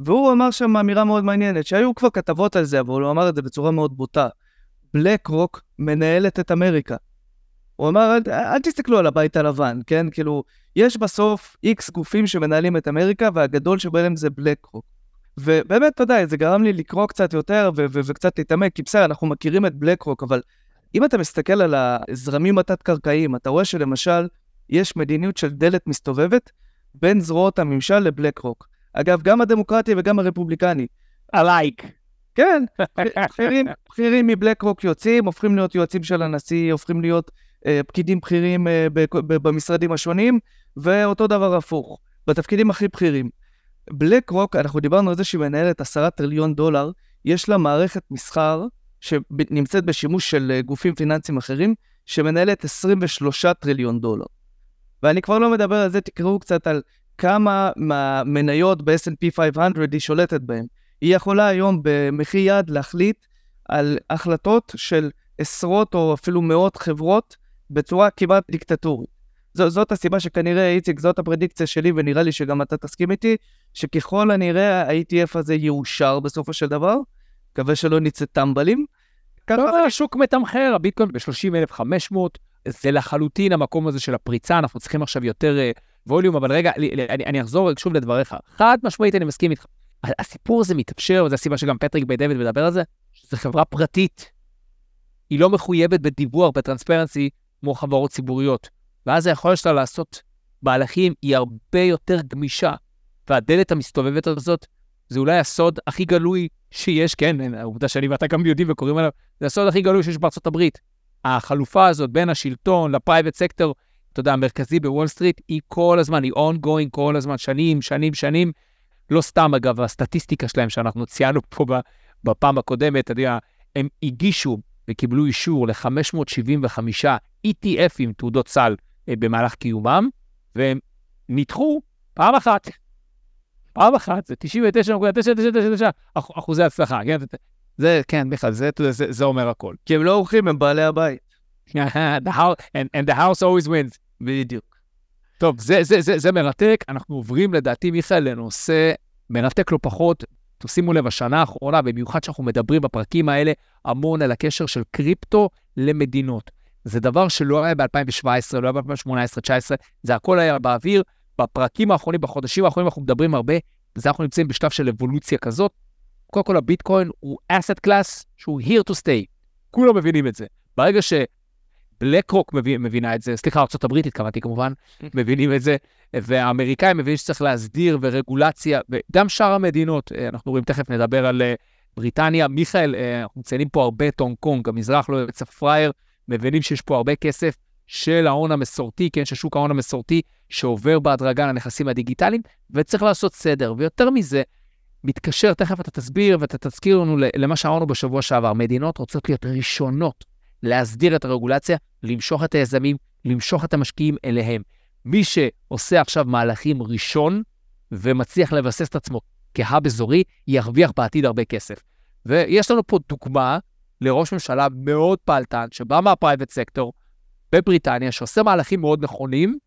והוא אמר שם אמירה מאוד מעניינת, שהיו כבר כתבות על זה, אבל הוא אמר את זה בצורה מאוד בוטה. בלק רוק מנהלת את אמריקה. הוא אמר, אל, אל תסתכלו על הבית הלבן, כן? כאילו, יש בסוף איקס גופים שמנהלים את אמריקה, והגדול שבהם זה בלק רוק. ובאמת, אתה יודע, זה גרם לי לקרוא קצת יותר ו- ו- וקצת להתעמק, כי בסדר, אנחנו מכירים את בלק רוק, אבל אם אתה מסתכל על הזרמים התת-קרקעיים, אתה רואה שלמשל, יש מדיניות של דלת מסתובבת בין זרועות הממשל לבלק רוק. אגב, גם הדמוקרטי וגם הרפובליקני. עלייק. כן, בכירים, מבלק רוק יוצאים, הופכים להיות יועצים של הנשיא, הופכים להיות פקידים בכירים אה, במשרדים השונים, ואותו דבר הפוך, בתפקידים הכי בכירים. בלק רוק, אנחנו דיברנו על זה שהיא מנהלת עשרה טריליון דולר, יש לה מערכת מסחר שנמצאת בשימוש של אה, גופים פיננסיים אחרים, שמנהלת 23 טריליון דולר. ואני כבר לא מדבר על זה, תקראו קצת על כמה מהמניות ב-S&P 500 היא שולטת בהן. היא יכולה היום במחי יד להחליט על החלטות של עשרות או אפילו מאות חברות בצורה כמעט דיקטטורית. ז, זאת הסיבה שכנראה, איציק, זאת הפרדיקציה שלי, ונראה לי שגם אתה תסכים איתי, שככל הנראה ה-ETF הזה יאושר בסופו של דבר, מקווה שלא נצא טמבלים. לא, השוק מתמחר, הביטקוין ב-30,500, זה לחלוטין המקום הזה של הפריצה, אנחנו צריכים עכשיו יותר אה, ווליום, אבל רגע, אני, אני אחזור שוב לדבריך. חד משמעית, אני מסכים איתך. הסיפור הזה מתאפשר, וזו הסיבה שגם פטריק בית דוד מדבר על זה, שזו חברה פרטית. היא לא מחויבת בדיווח, ב-transparency, כמו חברות ציבוריות. ואז היכולת שלה לעשות מהלכים היא הרבה יותר גמישה. והדלת המסתובבת הזאת, זה אולי הסוד הכי גלוי שיש, כן, העובדה שאני ואתה גם יודעים וקוראים עליו, זה הסוד הכי גלוי שיש בארצות הברית. החלופה הזאת בין השלטון ל-private sector, אתה יודע, המרכזי בוול סטריט, היא כל הזמן, היא ongoing כל הזמן, שנים, שנים, שנים. לא סתם, אגב, הסטטיסטיקה שלהם שאנחנו ציינו פה בפעם הקודמת, אתה יודע, הם הגישו וקיבלו אישור ל-575 ETFים, תעודות סל, אה, במהלך קיומם, והם נדחו פעם אחת. פעם אחת, זה 99.999 אחוזי הצלחה, כן? זה, כן, בכלל, זה, זה, זה אומר הכל. כי הם לא אורחים, הם בעלי הבית. the house, and, and the house always wins. בדיוק. טוב, זה, זה, זה, זה מרתק. אנחנו עוברים לדעתי, מיכאל, לנושא מרתק לא פחות. תשימו לב, השנה האחרונה, במיוחד שאנחנו מדברים בפרקים האלה המון על הקשר של קריפטו למדינות. זה דבר שלא היה ב-2017, לא היה ב-2018, 2019, זה הכל היה באוויר. בפרקים האחרונים, בחודשים האחרונים, אנחנו מדברים הרבה, זה אנחנו נמצאים בשלב של אבולוציה כזאת. קודם כל, הביטקוין הוא asset class שהוא here to stay. כולם מבינים את זה. ברגע שבלק רוק מבין, מבינה את זה, סליחה, ארה"ב התכוונתי כמובן, מבינים את זה, והאמריקאים מבינים שצריך להסדיר ורגולציה, וגם שאר המדינות, אה, אנחנו רואים, תכף נדבר על אה, בריטניה. מיכאל, אה, אנחנו מציינים פה הרבה את הונג קונג, המזרח לא יוצא פראייר, מבינים שיש פה הרבה כסף של ההון המסורתי, כן, של שוק ההון המסורתי, שעובר בהדרגה לנכסים הדיגיטליים, וצריך לעשות סדר. ויותר מזה, מתקשר, תכף אתה תסביר ואתה תזכיר לנו למה שאמרנו בשבוע שעבר. מדינות רוצות להיות ראשונות להסדיר את הרגולציה, למשוך את היזמים, למשוך את המשקיעים אליהם. מי שעושה עכשיו מהלכים ראשון ומצליח לבסס את עצמו כהאב אזורי, ירוויח בעתיד הרבה כסף. ויש לנו פה דוגמה לראש ממשלה מאוד פעלתן, שבא מהפרייבט סקטור בבריטניה, שעושה מהלכים מאוד נכונים,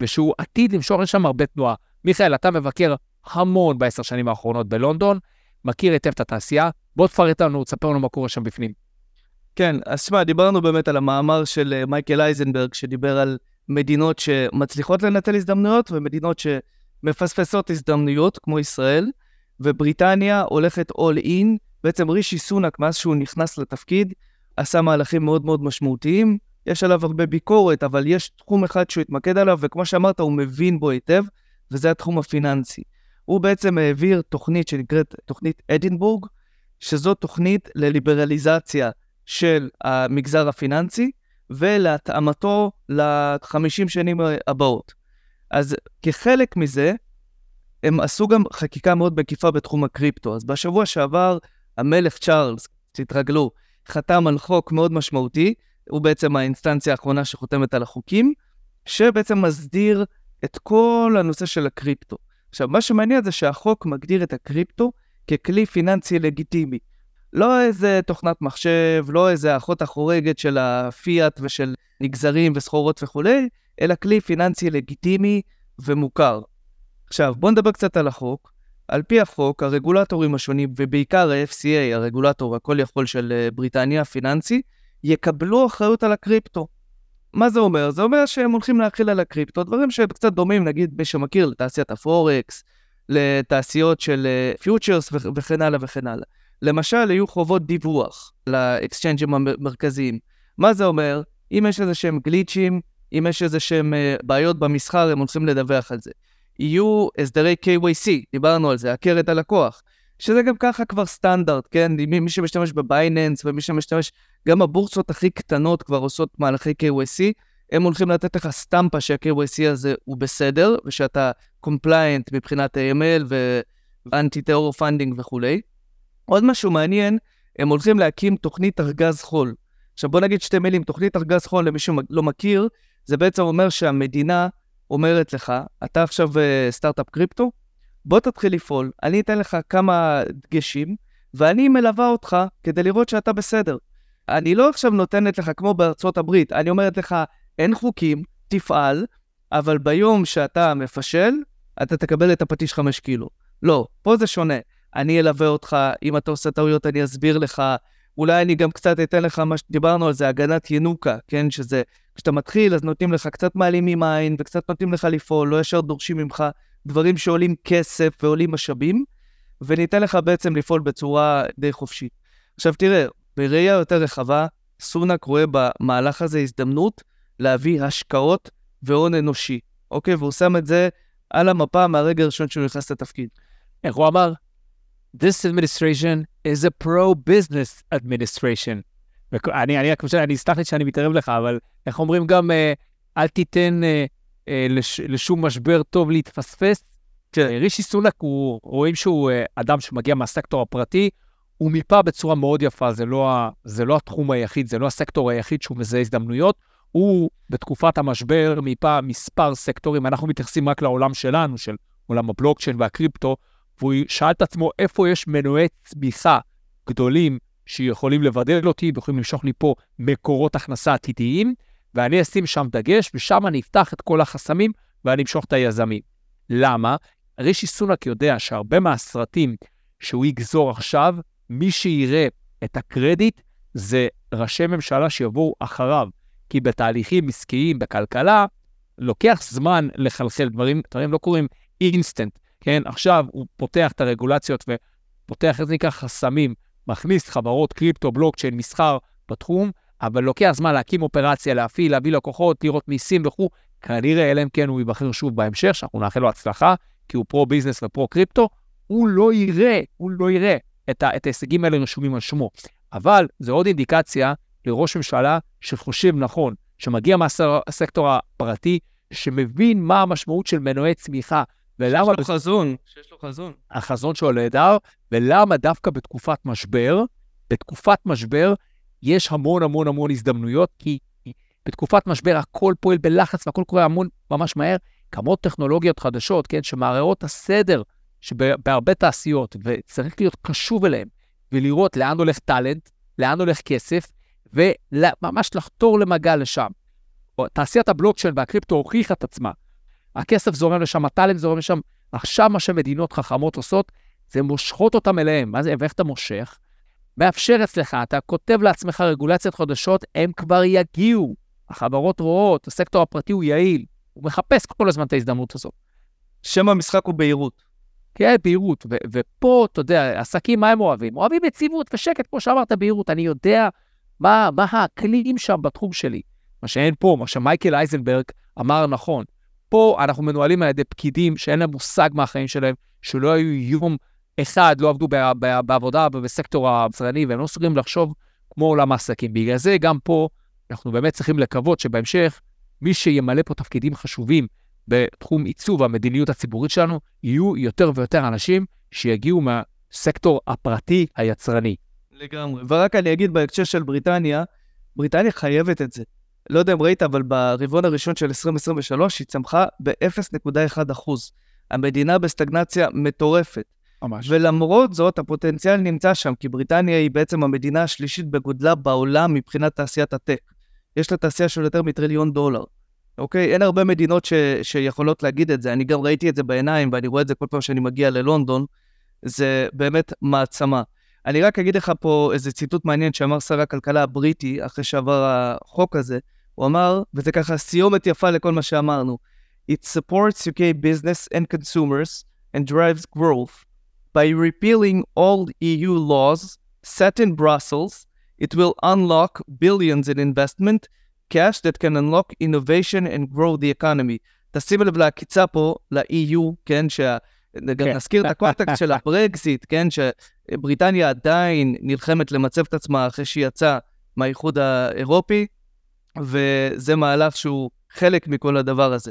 ושהוא עתיד למשוך לשם הרבה תנועה. מיכאל, אתה מבקר המון בעשר שנים האחרונות בלונדון, מכיר היטב את התעשייה, בוא תפרט לנו, תספר לנו מה קורה שם בפנים. כן, אז שמע, דיברנו באמת על המאמר של אה, מייקל אייזנברג, שדיבר על מדינות שמצליחות לנצל הזדמנויות ומדינות שמפספסות הזדמנויות, כמו ישראל, ובריטניה הולכת all in. בעצם רישי סונק, מאז שהוא נכנס לתפקיד, עשה מהלכים מאוד מאוד משמעותיים. יש עליו הרבה ביקורת, אבל יש תחום אחד שהוא התמקד עליו, וכמו שאמרת, הוא מבין בו היטב, וזה התחום הפיננסי. הוא בעצם העביר תוכנית שנקראת תוכנית אדינבורג, שזו תוכנית לליברליזציה של המגזר הפיננסי, ולהתאמתו ל-50 שנים הבאות. אז כחלק מזה, הם עשו גם חקיקה מאוד מקיפה בתחום הקריפטו. אז בשבוע שעבר, המלך צ'ארלס, תתרגלו, חתם על חוק מאוד משמעותי, הוא בעצם האינסטנציה האחרונה שחותמת על החוקים, שבעצם מסדיר את כל הנושא של הקריפטו. עכשיו, מה שמעניין זה שהחוק מגדיר את הקריפטו ככלי פיננסי לגיטימי. לא איזה תוכנת מחשב, לא איזה אחות החורגת של הפיאט ושל נגזרים וסחורות וכולי, אלא כלי פיננסי לגיטימי ומוכר. עכשיו, בואו נדבר קצת על החוק. על פי החוק, הרגולטורים השונים, ובעיקר ה-FCA, הרגולטור הכל יכול של אה, בריטניה הפיננסי, יקבלו אחריות על הקריפטו. מה זה אומר? זה אומר שהם הולכים להחיל על הקריפטו, דברים שקצת דומים, נגיד, מי שמכיר, לתעשיית הפורקס, לתעשיות של futures אה, וכן הלאה וכן הלאה. למשל, יהיו חובות דיווח ל-exchange-ים המרכזיים. מה זה אומר? אם יש איזה שהם גליצ'ים, אם יש איזה שהם אה, בעיות במסחר, הם הולכים לדווח על זה. יהיו הסדרי KYC, דיברנו על זה, הכר את הלקוח, שזה גם ככה כבר סטנדרט, כן? מי שמשתמש בבייננס ומי שמשתמש, גם הבורסות הכי קטנות כבר עושות מהלכי KYC, הם הולכים לתת לך סטמפה שה-KYC הזה הוא בסדר, ושאתה compliant מבחינת AML ואנטי טרור פנדינג וכולי. עוד משהו מעניין, הם הולכים להקים תוכנית ארגז חול. עכשיו בוא נגיד שתי מילים, תוכנית ארגז חול למי שלא מכיר, זה בעצם אומר שהמדינה אומרת לך, אתה עכשיו uh, סטארט-אפ קריפטו, בוא תתחיל לפעול, אני אתן לך כמה דגשים, ואני מלווה אותך כדי לראות שאתה בסדר. אני לא עכשיו נותנת לך כמו בארצות הברית, אני אומרת לך, אין חוקים, תפעל, אבל ביום שאתה מפשל, אתה תקבל את הפטיש חמש קילו. לא, פה זה שונה. אני אלווה אותך, אם אתה עושה טעויות אני אסביר לך, אולי אני גם קצת אתן לך מה שדיברנו על זה, הגנת ינוקה, כן? שזה, כשאתה מתחיל אז נותנים לך קצת מעלימים עין וקצת נותנים לך לפעול, לא ישר דורשים ממך דברים שעולים כסף ועולים משאבים, וניתן לך בעצם לפעול בצורה די חופשית. עכשיו תראה, בראייה יותר רחבה, סונאק רואה במהלך הזה הזדמנות להביא השקעות והון אנושי, אוקיי? והוא שם את זה על המפה מהרגע הראשון שהוא נכנס לתפקיד. איך הוא אמר? This administration is a pro-business administration. אני, אני, אני, אני אסלח לי שאני מתערב לך, אבל איך אומרים גם, אה, אל תיתן אה, אה, לש, לשום משבר טוב להתפספס. כן. רישי סונק, הוא, רואים שהוא אדם שמגיע מהסקטור הפרטי, הוא מיפה בצורה מאוד יפה, זה לא, זה לא התחום היחיד, זה לא הסקטור היחיד שהוא מזהה הזדמנויות. הוא בתקופת המשבר מיפה מספר סקטורים, אנחנו מתייחסים רק לעולם שלנו, של עולם הבלוקצ'יין והקריפטו, והוא שאל את עצמו איפה יש מנועי צמיחה גדולים שיכולים לבדל אותי ויכולים למשוך לי פה מקורות הכנסה עתידיים, ואני אשים שם דגש, ושם אני אפתח את כל החסמים ואני אמשוך את היזמים. למה? רישי סונק יודע שהרבה מהסרטים שהוא יגזור עכשיו, מי שיראה את הקרדיט זה ראשי ממשלה שיבואו אחריו. כי בתהליכים עסקיים, בכלכלה, לוקח זמן לחלחל דברים, דברים לא קורים אינסטנט. כן, עכשיו הוא פותח את הרגולציות ופותח, איך זה נקרא, חסמים, מכניס חברות קריפטו, בלוקצ'יין, מסחר בתחום, אבל לוקח זמן להקים אופרציה, להפעיל, להביא לקוחות, לראות מיסים וכו', כנראה, אלא אם כן הוא ייבחר שוב בהמשך, שאנחנו נאחל לו הצלחה, כי הוא pro-business ופרו-קריפטו, הוא לא יראה, הוא לא יראה את, את ההישגים האלה רשומים על שמו. אבל זו עוד אינדיקציה לראש ממשלה שחושב נכון, שמגיע מהסקטור הפרטי, שמבין מה המשמעות של מנועי צמיחה, ולמה... שיש לו חזון, שיש לו חזון. החזון שלו נהדר, ולמה דווקא בתקופת משבר, בתקופת משבר יש המון המון המון הזדמנויות, כי בתקופת משבר הכל פועל בלחץ והכל קורה המון ממש מהר. קמות טכנולוגיות חדשות, כן, שמערערות את הסדר שבהרבה תעשיות, וצריך להיות קשוב אליהן, ולראות לאן הולך טאלנט, לאן הולך כסף, וממש לחתור למגע לשם. תעשיית הבלוקצ'יין והקריפטו הוכיחה את עצמה. הכסף זורם לשם, הטאלנט זורם לשם. עכשיו מה שמדינות חכמות עושות, זה מושכות אותם אליהם. מה זה, ואיך אתה מושך? מאפשר אצלך, אתה כותב לעצמך רגולציות חדשות, הם כבר יגיעו. החברות רואות, הסקטור הפרטי הוא יעיל, הוא מחפש כל הזמן את ההזדמנות הזאת. שם המשחק הוא בהירות. כן, בהירות. ו- ופה, אתה יודע, עסקים, מה הם אוהבים? אוהבים יציבות ושקט, כמו שאמרת, בהירות. אני יודע מה, מה האקלים שם בתחום שלי. מה שאין פה, מה שמייקל אייזנברג אמר נכון. פה אנחנו מנוהלים על ידי פקידים שאין להם מושג מהחיים שלהם, שלא היו יום אחד, לא עבדו בעבודה בסקטור היצרני, והם לא מסוגלים לחשוב כמו עולם העסקים. בגלל זה גם פה אנחנו באמת צריכים לקוות שבהמשך, מי שימלא פה תפקידים חשובים בתחום עיצוב המדיניות הציבורית שלנו, יהיו יותר ויותר אנשים שיגיעו מהסקטור הפרטי היצרני. לגמרי. ורק אני אגיד בהקשר של בריטניה, בריטניה חייבת את זה. לא יודע אם ראית, אבל ברבעון הראשון של 2023 היא צמחה ב-0.1 המדינה בסטגנציה מטורפת. ממש. ולמרות זאת, הפוטנציאל נמצא שם, כי בריטניה היא בעצם המדינה השלישית בגודלה בעולם מבחינת תעשיית הטק. יש לה תעשייה של יותר מטריליון דולר. אוקיי? אין הרבה מדינות ש, שיכולות להגיד את זה. אני גם ראיתי את זה בעיניים, ואני רואה את זה כל פעם שאני מגיע ללונדון. זה באמת מעצמה. אני רק אגיד לך פה איזה ציטוט מעניין שאמר שר הכלכלה הבריטי, אחרי שעבר החוק הזה. הוא אמר, וזה ככה סיומת יפה לכל מה שאמרנו, It supports UK business and consumers and drives growth. By repealing all EU laws set in Brussels, it will unlock billions in investment, cash that can unlock innovation and grow the economy. תשימו לב לעקיצה פה, ל-EU, כן, שה... גם נזכיר את הקונטקסט של הברקזיט, כן, שבריטניה עדיין נלחמת למצב את עצמה אחרי שהיא יצאה מהאיחוד האירופי, וזה מהלך שהוא חלק מכל הדבר הזה.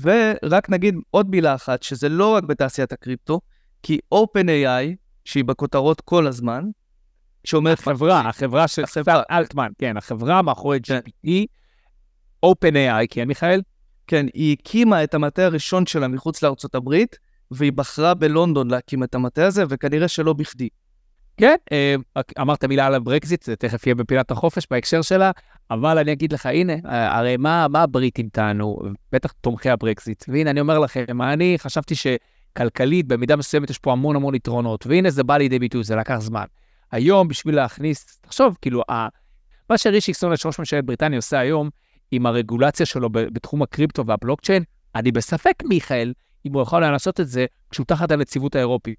ורק נגיד עוד מילה אחת, שזה לא רק בתעשיית הקריפטו, כי OpenAI, שהיא בכותרות כל הזמן, שאומרת... החברה, החברה של סם אלטמן, כן, החברה מאחורי כן. GPT, OpenAI, כן, מיכאל? כן, היא הקימה את המטה הראשון שלה מחוץ לארצות הברית, והיא בחרה בלונדון להקים את המטה הזה, וכנראה שלא בכדי. כן, אה, אמרת מילה על הברקזיט, זה תכף יהיה בפינת החופש בהקשר שלה, אבל אני אגיד לך, הנה, אה, הרי מה, מה הבריטים טענו? בטח תומכי הברקזיט. והנה, אני אומר לכם, אני חשבתי שכלכלית, במידה מסוימת יש פה המון המון יתרונות, והנה זה בא לידי ביטוי, זה לקח זמן. היום, בשביל להכניס, תחשוב, כאילו, ה... מה שרישי סונש, ראש ממשלת בריטניה, עושה היום, עם הרגולציה שלו בתחום הקריפטו והבלוקצ'יין, אני בספק, מיכאל, אם הוא יכול לעשות את זה כשהוא תחת הנציבות האירופית.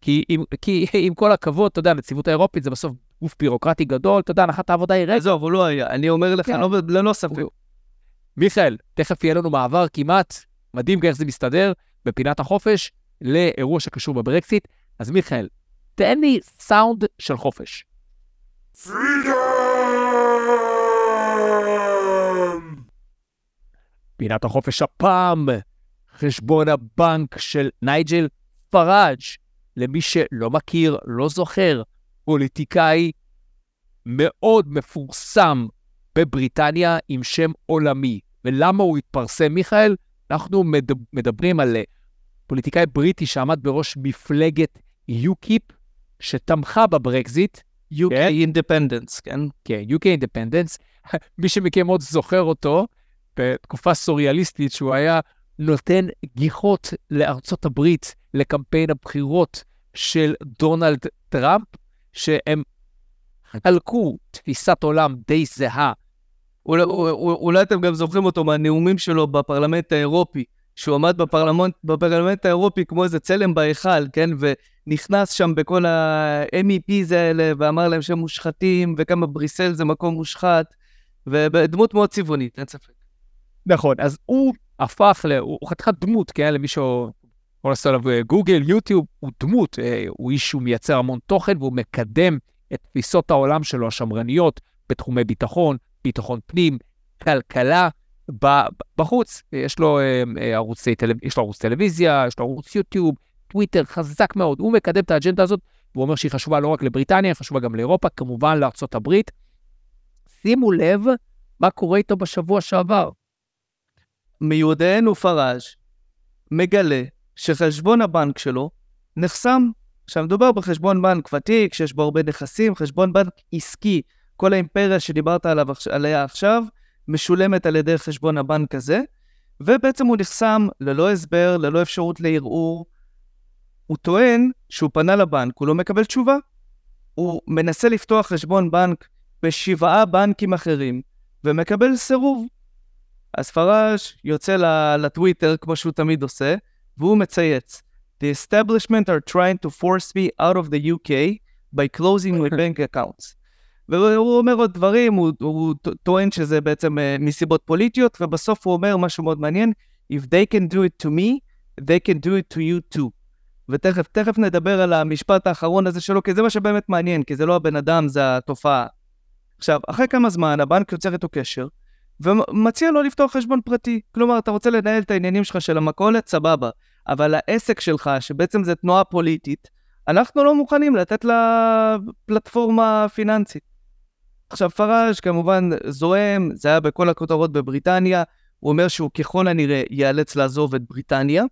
כי עם, כי עם כל הכבוד, אתה יודע, הנציבות האירופית זה בסוף גוף בירוקרטי גדול, אתה יודע, הנחת העבודה היא רגע. עזוב, הוא לא היה, אני אומר לך, כן. לא, ללא ספק. מיכאל, תכף יהיה לנו מעבר כמעט מדהים איך זה מסתדר בפינת החופש לאירוע שקשור בברקסיט. אז מיכאל, תן לי סאונד של חופש. פינת החופש הפעם, חשבון הבנק של נייג'ל פראג' למי שלא מכיר, לא זוכר, פוליטיקאי מאוד מפורסם בבריטניה עם שם עולמי. ולמה הוא התפרסם, מיכאל? אנחנו מדברים על פוליטיקאי בריטי שעמד בראש מפלגת יוקיפ, שתמכה בברקזיט. UK כן? Independence, כן? כן, UK Independence. מי שמכם עוד זוכר אותו, בתקופה סוריאליסטית, שהוא היה נותן גיחות לארצות הברית לקמפיין הבחירות של דונלד טראמפ, שהם חלקו תפיסת עולם די זהה. אולי, אולי אתם גם זוכרים אותו מהנאומים שלו בפרלמנט האירופי, שהוא עמד בפרלמנט, בפרלמנט האירופי כמו איזה צלם בהיכל, כן? ונכנס שם בכל ה-MEPs האלה, ואמר להם שהם מושחתים, וכמה בריסל זה מקום מושחת, ודמות מאוד צבעונית, אין ספק. נכון, אז הוא הפך, ל... הוא חתיכת דמות, כן? למי לעשות עליו אה, גוגל, יוטיוב, הוא דמות, אה, הוא איש שהוא מייצר המון תוכן והוא מקדם את תפיסות העולם שלו השמרניות בתחומי ביטחון, ביטחון פנים, כלכלה. בחוץ, יש לו, אה, ערוץ, יש לו ערוץ טלוויזיה, יש לו ערוץ יוטיוב, טוויטר, חזק מאוד. הוא מקדם את האג'נדה הזאת, והוא אומר שהיא חשובה לא רק לבריטניה, היא חשובה גם לאירופה, כמובן לארצות הברית. שימו לב מה קורה איתו בשבוע שעבר. מיודענו פראז' מגלה שחשבון הבנק שלו נחסם. עכשיו, מדובר בחשבון בנק ותיק, שיש בו הרבה נכסים, חשבון בנק עסקי. כל האימפריה שדיברת עליו, עליה עכשיו, משולמת על ידי חשבון הבנק הזה, ובעצם הוא נחסם ללא הסבר, ללא אפשרות לערעור. הוא טוען שהוא פנה לבנק, הוא לא מקבל תשובה. הוא מנסה לפתוח חשבון בנק בשבעה בנקים אחרים, ומקבל סירוב. אז פראז' יוצא לטוויטר, כמו שהוא תמיד עושה, והוא מצייץ, The establishment are trying to force me out of the UK by closing my bank accounts. והוא אומר עוד דברים, הוא, הוא טוען שזה בעצם uh, מסיבות פוליטיות, ובסוף הוא אומר משהו מאוד מעניין, If they can do it to me, they can do it to you too. ותכף, תכף נדבר על המשפט האחרון הזה שלו, כי זה מה שבאמת מעניין, כי זה לא הבן אדם, זה התופעה. עכשיו, אחרי כמה זמן הבנק יוצר איתו קשר, ומציע לו לפתוח חשבון פרטי. כלומר, אתה רוצה לנהל את העניינים שלך של המכולת, סבבה. אבל העסק שלך, שבעצם זה תנועה פוליטית, אנחנו לא מוכנים לתת לה פלטפורמה פיננסית. עכשיו, פראז' כמובן זועם, זה היה בכל הכותרות בבריטניה, הוא אומר שהוא ככל הנראה ייאלץ לעזוב את בריטניה.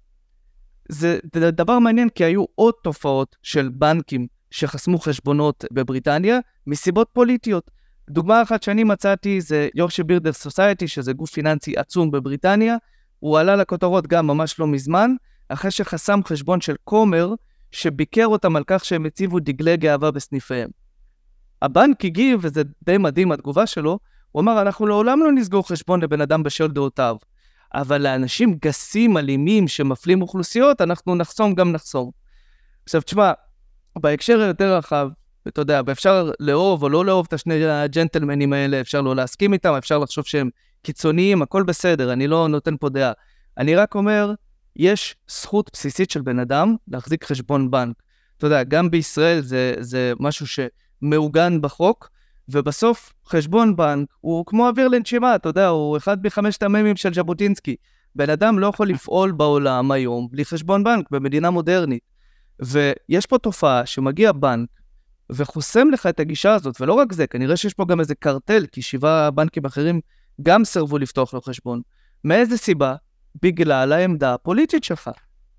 זה דבר מעניין כי היו עוד תופעות של בנקים שחסמו חשבונות בבריטניה מסיבות פוליטיות. דוגמה אחת שאני מצאתי זה יורשי בירדר סוסייטי, שזה גוף פיננסי עצום בבריטניה. הוא עלה לכותרות גם ממש לא מזמן, אחרי שחסם חשבון של כומר, שביקר אותם על כך שהם הציבו דגלי גאווה בסניפיהם. הבנק הגיב, וזה די מדהים התגובה שלו, הוא אמר, אנחנו לעולם לא נסגור חשבון לבן אדם בשל דעותיו, אבל לאנשים גסים, אלימים, שמפלים אוכלוסיות, אנחנו נחסום גם נחסום. עכשיו, תשמע, בהקשר היותר רחב, אתה יודע, ואפשר לאהוב או לא לאהוב את השני הג'נטלמנים האלה, אפשר לא להסכים איתם, אפשר לחשוב שהם קיצוניים, הכל בסדר, אני לא נותן פה דעה. אני רק אומר, יש זכות בסיסית של בן אדם להחזיק חשבון בנק. אתה יודע, גם בישראל זה, זה משהו שמעוגן בחוק, ובסוף חשבון בנק הוא כמו אוויר לנשימה, אתה יודע, הוא אחד מחמשת המ"מים של ז'בוטינסקי. בן אדם לא יכול לפעול בעולם היום בלי חשבון בנק במדינה מודרנית. ויש פה תופעה שמגיע בנק וחוסם לך את הגישה הזאת, ולא רק זה, כנראה שיש פה גם איזה קרטל, כי שבעה בנקים אחרים גם סירבו לפתוח לו חשבון. מאיזה סיבה? בגלל העמדה הפוליטית שלך.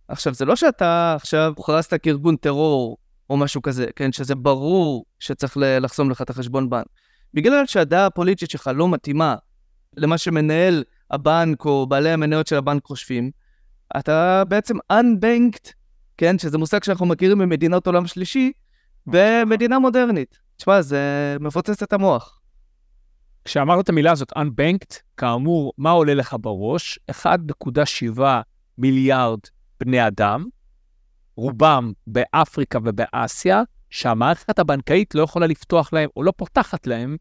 עכשיו, זה לא שאתה עכשיו הוכרזת כארגון טרור או משהו כזה, כן? שזה ברור שצריך לחסום לך את החשבון בנק. בגלל שהדעה הפוליטית שלך לא מתאימה למה שמנהל הבנק או בעלי המניות של הבנק חושבים, אתה בעצם unbanked, כן? שזה מושג שאנחנו מכירים ממדינות עולם שלישי, במדינה מודרנית. תשמע, זה מפוצץ את המוח. כשאמרת את המילה הזאת, Unbanked, כאמור, מה עולה לך בראש? 1.7 מיליארד בני אדם, רובם באפריקה ובאסיה, שהמערכת הבנקאית לא יכולה לפתוח להם או לא פותחת להם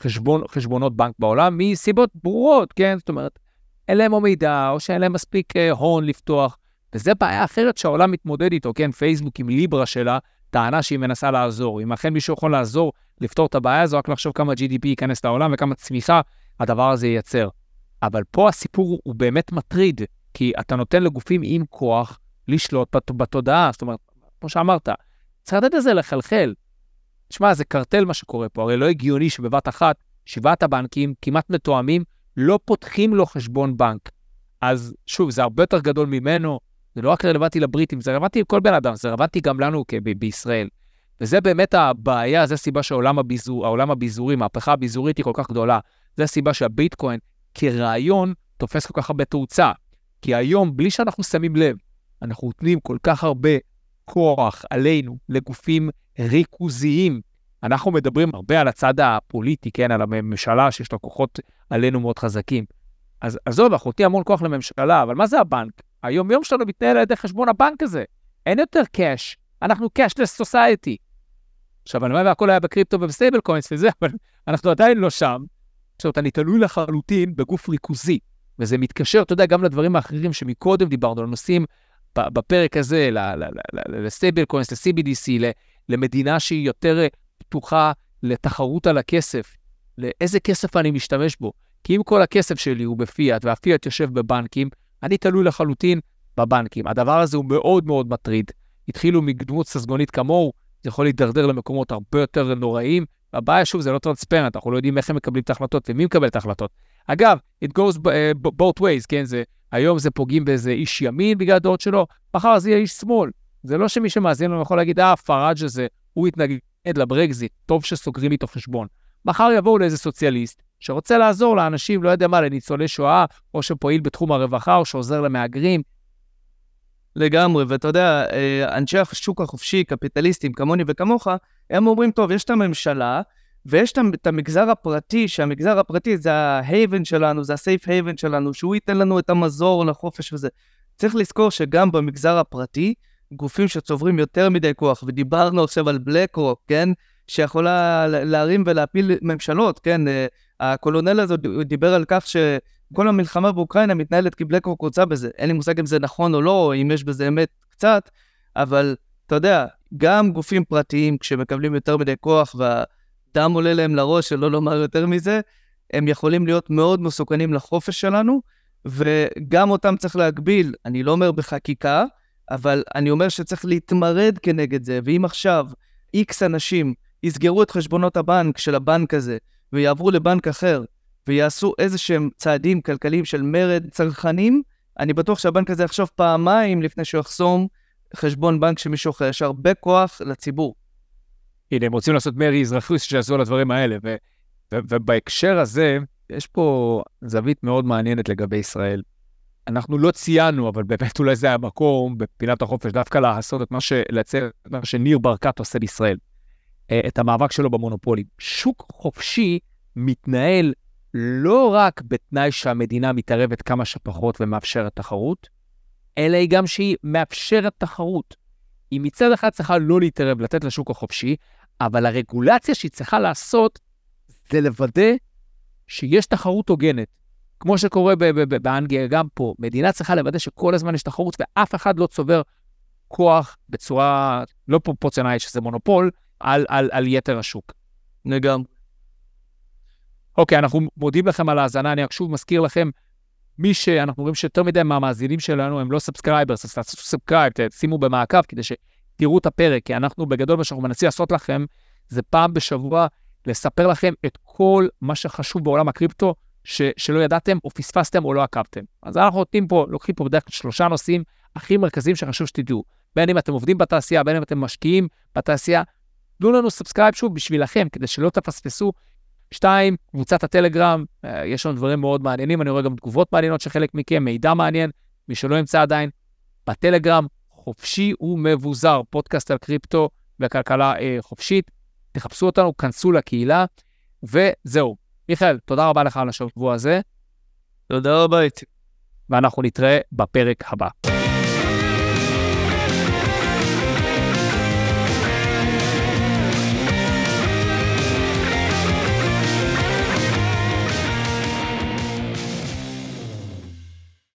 חשבון, חשבונות בנק בעולם מסיבות ברורות, כן? זאת אומרת, אין להם או מידע או שאין להם מספיק אה, הון לפתוח, וזה בעיה אחרת שהעולם מתמודד איתו, כן? פייסבוק עם ליברה שלה, טענה שהיא מנסה לעזור. אם אכן מישהו יכול לעזור לפתור את הבעיה הזו, רק לחשוב כמה GDP ייכנס לעולם וכמה צמיחה הדבר הזה ייצר. אבל פה הסיפור הוא באמת מטריד, כי אתה נותן לגופים עם כוח לשלוט בת, בתודעה, זאת אומרת, כמו שאמרת, צריך לתת לזה לחלחל. תשמע, זה קרטל מה שקורה פה, הרי לא הגיוני שבבת אחת, שבעת הבנקים כמעט מתואמים, לא פותחים לו חשבון בנק. אז שוב, זה הרבה יותר גדול ממנו, זה לא רק רלוונטי לבריטים, זה רלוונטי לכל בן אדם, זה רלוונטי גם לנו ב- בישראל. וזה באמת הבעיה, זו הסיבה שהעולם הביזור, הביזורי, מהפכה הביזורית היא כל כך גדולה. זו הסיבה שהביטקוין כרעיון תופס כל כך הרבה תאוצה. כי היום, בלי שאנחנו שמים לב, אנחנו נותנים כל כך הרבה כוח עלינו לגופים ריכוזיים. אנחנו מדברים הרבה על הצד הפוליטי, כן, על הממשלה שיש לה כוחות עלינו מאוד חזקים. אז עזוב, אנחנו נותנים המון כוח לממשלה, אבל מה זה הבנק? היום-יום שלנו מתנהל על ידי חשבון הבנק הזה. אין יותר cash, אנחנו cashless society. עכשיו, הלוואי והכל היה בקריפטו וב-stable coins וזה, אבל אנחנו עדיין לא שם. עכשיו, אני תלוי לחלוטין בגוף ריכוזי, וזה מתקשר, אתה יודע, גם לדברים האחרים שמקודם דיברנו, על נושאים בפרק הזה, לסטייבל קוינס, ל-CBDC, למדינה שהיא יותר פתוחה לתחרות על הכסף, לאיזה כסף אני משתמש בו. כי אם כל הכסף שלי הוא בפיאט, והפיאט יושב בבנקים, אני תלוי לחלוטין בבנקים. הדבר הזה הוא מאוד מאוד מטריד. התחילו מדמות ססגונית כמוהו, זה יכול להידרדר למקומות הרבה יותר נוראים. הבעיה, שוב, זה לא טרנספרנט, אנחנו לא יודעים איך הם מקבלים את ההחלטות ומי מקבל את ההחלטות. אגב, it goes uh, both ways, כן? זה, היום זה פוגעים באיזה איש ימין בגלל הדעות שלו, מחר זה יהיה איש שמאל. זה לא שמי שמאזין לנו יכול להגיד, אה, פראג' הזה, הוא התנגד לברקזיט, טוב שסוגרים איתו חשבון. מחר יבואו לאיזה סוציאליסט שרוצה לעזור לאנשים, לא יודע מה, לניצולי שואה, או שפועל בתחום הרווחה, או שעוזר למהגרים, לגמרי, ואתה יודע, אה, אנשי השוק החופשי, קפיטליסטים כמוני וכמוך, הם אומרים, טוב, יש את הממשלה, ויש את המגזר הפרטי, שהמגזר הפרטי זה ה haven שלנו, זה ה safe haven שלנו, שהוא ייתן לנו את המזור לחופש וזה. צריך לזכור שגם במגזר הפרטי, גופים שצוברים יותר מדי כוח, ודיברנו עכשיו על BlackRock, כן? שיכולה להרים ולהפיל ממשלות, כן? הקולונל הזה דיבר על כך ש... כל המלחמה באוקראינה מתנהלת כי BlackRock רוצה בזה. אין לי מושג אם זה נכון או לא, או אם יש בזה אמת קצת, אבל אתה יודע, גם גופים פרטיים, כשמקבלים יותר מדי כוח דם עולה להם לראש, שלא לומר יותר מזה, הם יכולים להיות מאוד מסוכנים לחופש שלנו, וגם אותם צריך להגביל, אני לא אומר בחקיקה, אבל אני אומר שצריך להתמרד כנגד זה, ואם עכשיו איקס אנשים יסגרו את חשבונות הבנק של הבנק הזה, ויעברו לבנק אחר, ויעשו איזה שהם צעדים כלכליים של מרד צרכנים, אני בטוח שהבנק הזה יחשוב פעמיים לפני שהוא יחסום חשבון בנק של מישהו אחר. יש הרבה כוח לציבור. הנה, הם רוצים לעשות מרי אזרחי שיעשו על הדברים האלה, ו- ו- ובהקשר הזה, יש פה זווית מאוד מעניינת לגבי ישראל. אנחנו לא ציינו, אבל באמת אולי זה המקום בפינת החופש דווקא לעשות את מה, ש... לייצר את מה שניר ברקת עושה בישראל. אה, את המאבק שלו במונופולים. שוק חופשי מתנהל לא רק בתנאי שהמדינה מתערבת כמה שפחות ומאפשרת תחרות, אלא היא גם שהיא מאפשרת תחרות. היא מצד אחד צריכה לא להתערב, לתת לשוק החופשי, אבל הרגולציה שהיא צריכה לעשות זה לוודא שיש תחרות הוגנת. כמו שקורה באנגליה, גם פה, מדינה צריכה לוודא שכל הזמן יש תחרות ואף אחד לא צובר כוח בצורה לא פרופורציונלית, שזה מונופול, על, על, על יתר השוק. לגמרי. אוקיי, אנחנו מודים לכם על ההאזנה, אני רק שוב מזכיר לכם, מי שאנחנו רואים שיותר מדי מהמאזינים שלנו הם לא subscribers, אז תעשו subscribe, שימו במעקב כדי שתראו את הפרק, כי אנחנו בגדול מה שאנחנו מנסים לעשות לכם, זה פעם בשבוע לספר לכם את כל מה שחשוב בעולם הקריפטו, ש, שלא ידעתם או פספסתם או לא עקבתם. אז אנחנו נותנים פה, לוקחים פה בדרך כלל שלושה נושאים הכי מרכזיים שחשוב שתדעו. בין אם אתם עובדים בתעשייה, בין אם אתם משקיעים בתעשייה, תנו לנו subscribe שוב בשבילכם, כדי שלא תפספסו. שתיים, קבוצת הטלגרם, אה, יש לנו דברים מאוד מעניינים, אני רואה גם תגובות מעניינות של חלק מכם, מידע מעניין, מי שלא נמצא עדיין, בטלגרם, חופשי ומבוזר, פודקאסט על קריפטו וכלכלה אה, חופשית. תחפשו אותנו, כנסו לקהילה, וזהו. מיכאל, תודה רבה לך על השבוע הזה. תודה רבה, איציק. ואנחנו נתראה בפרק הבא.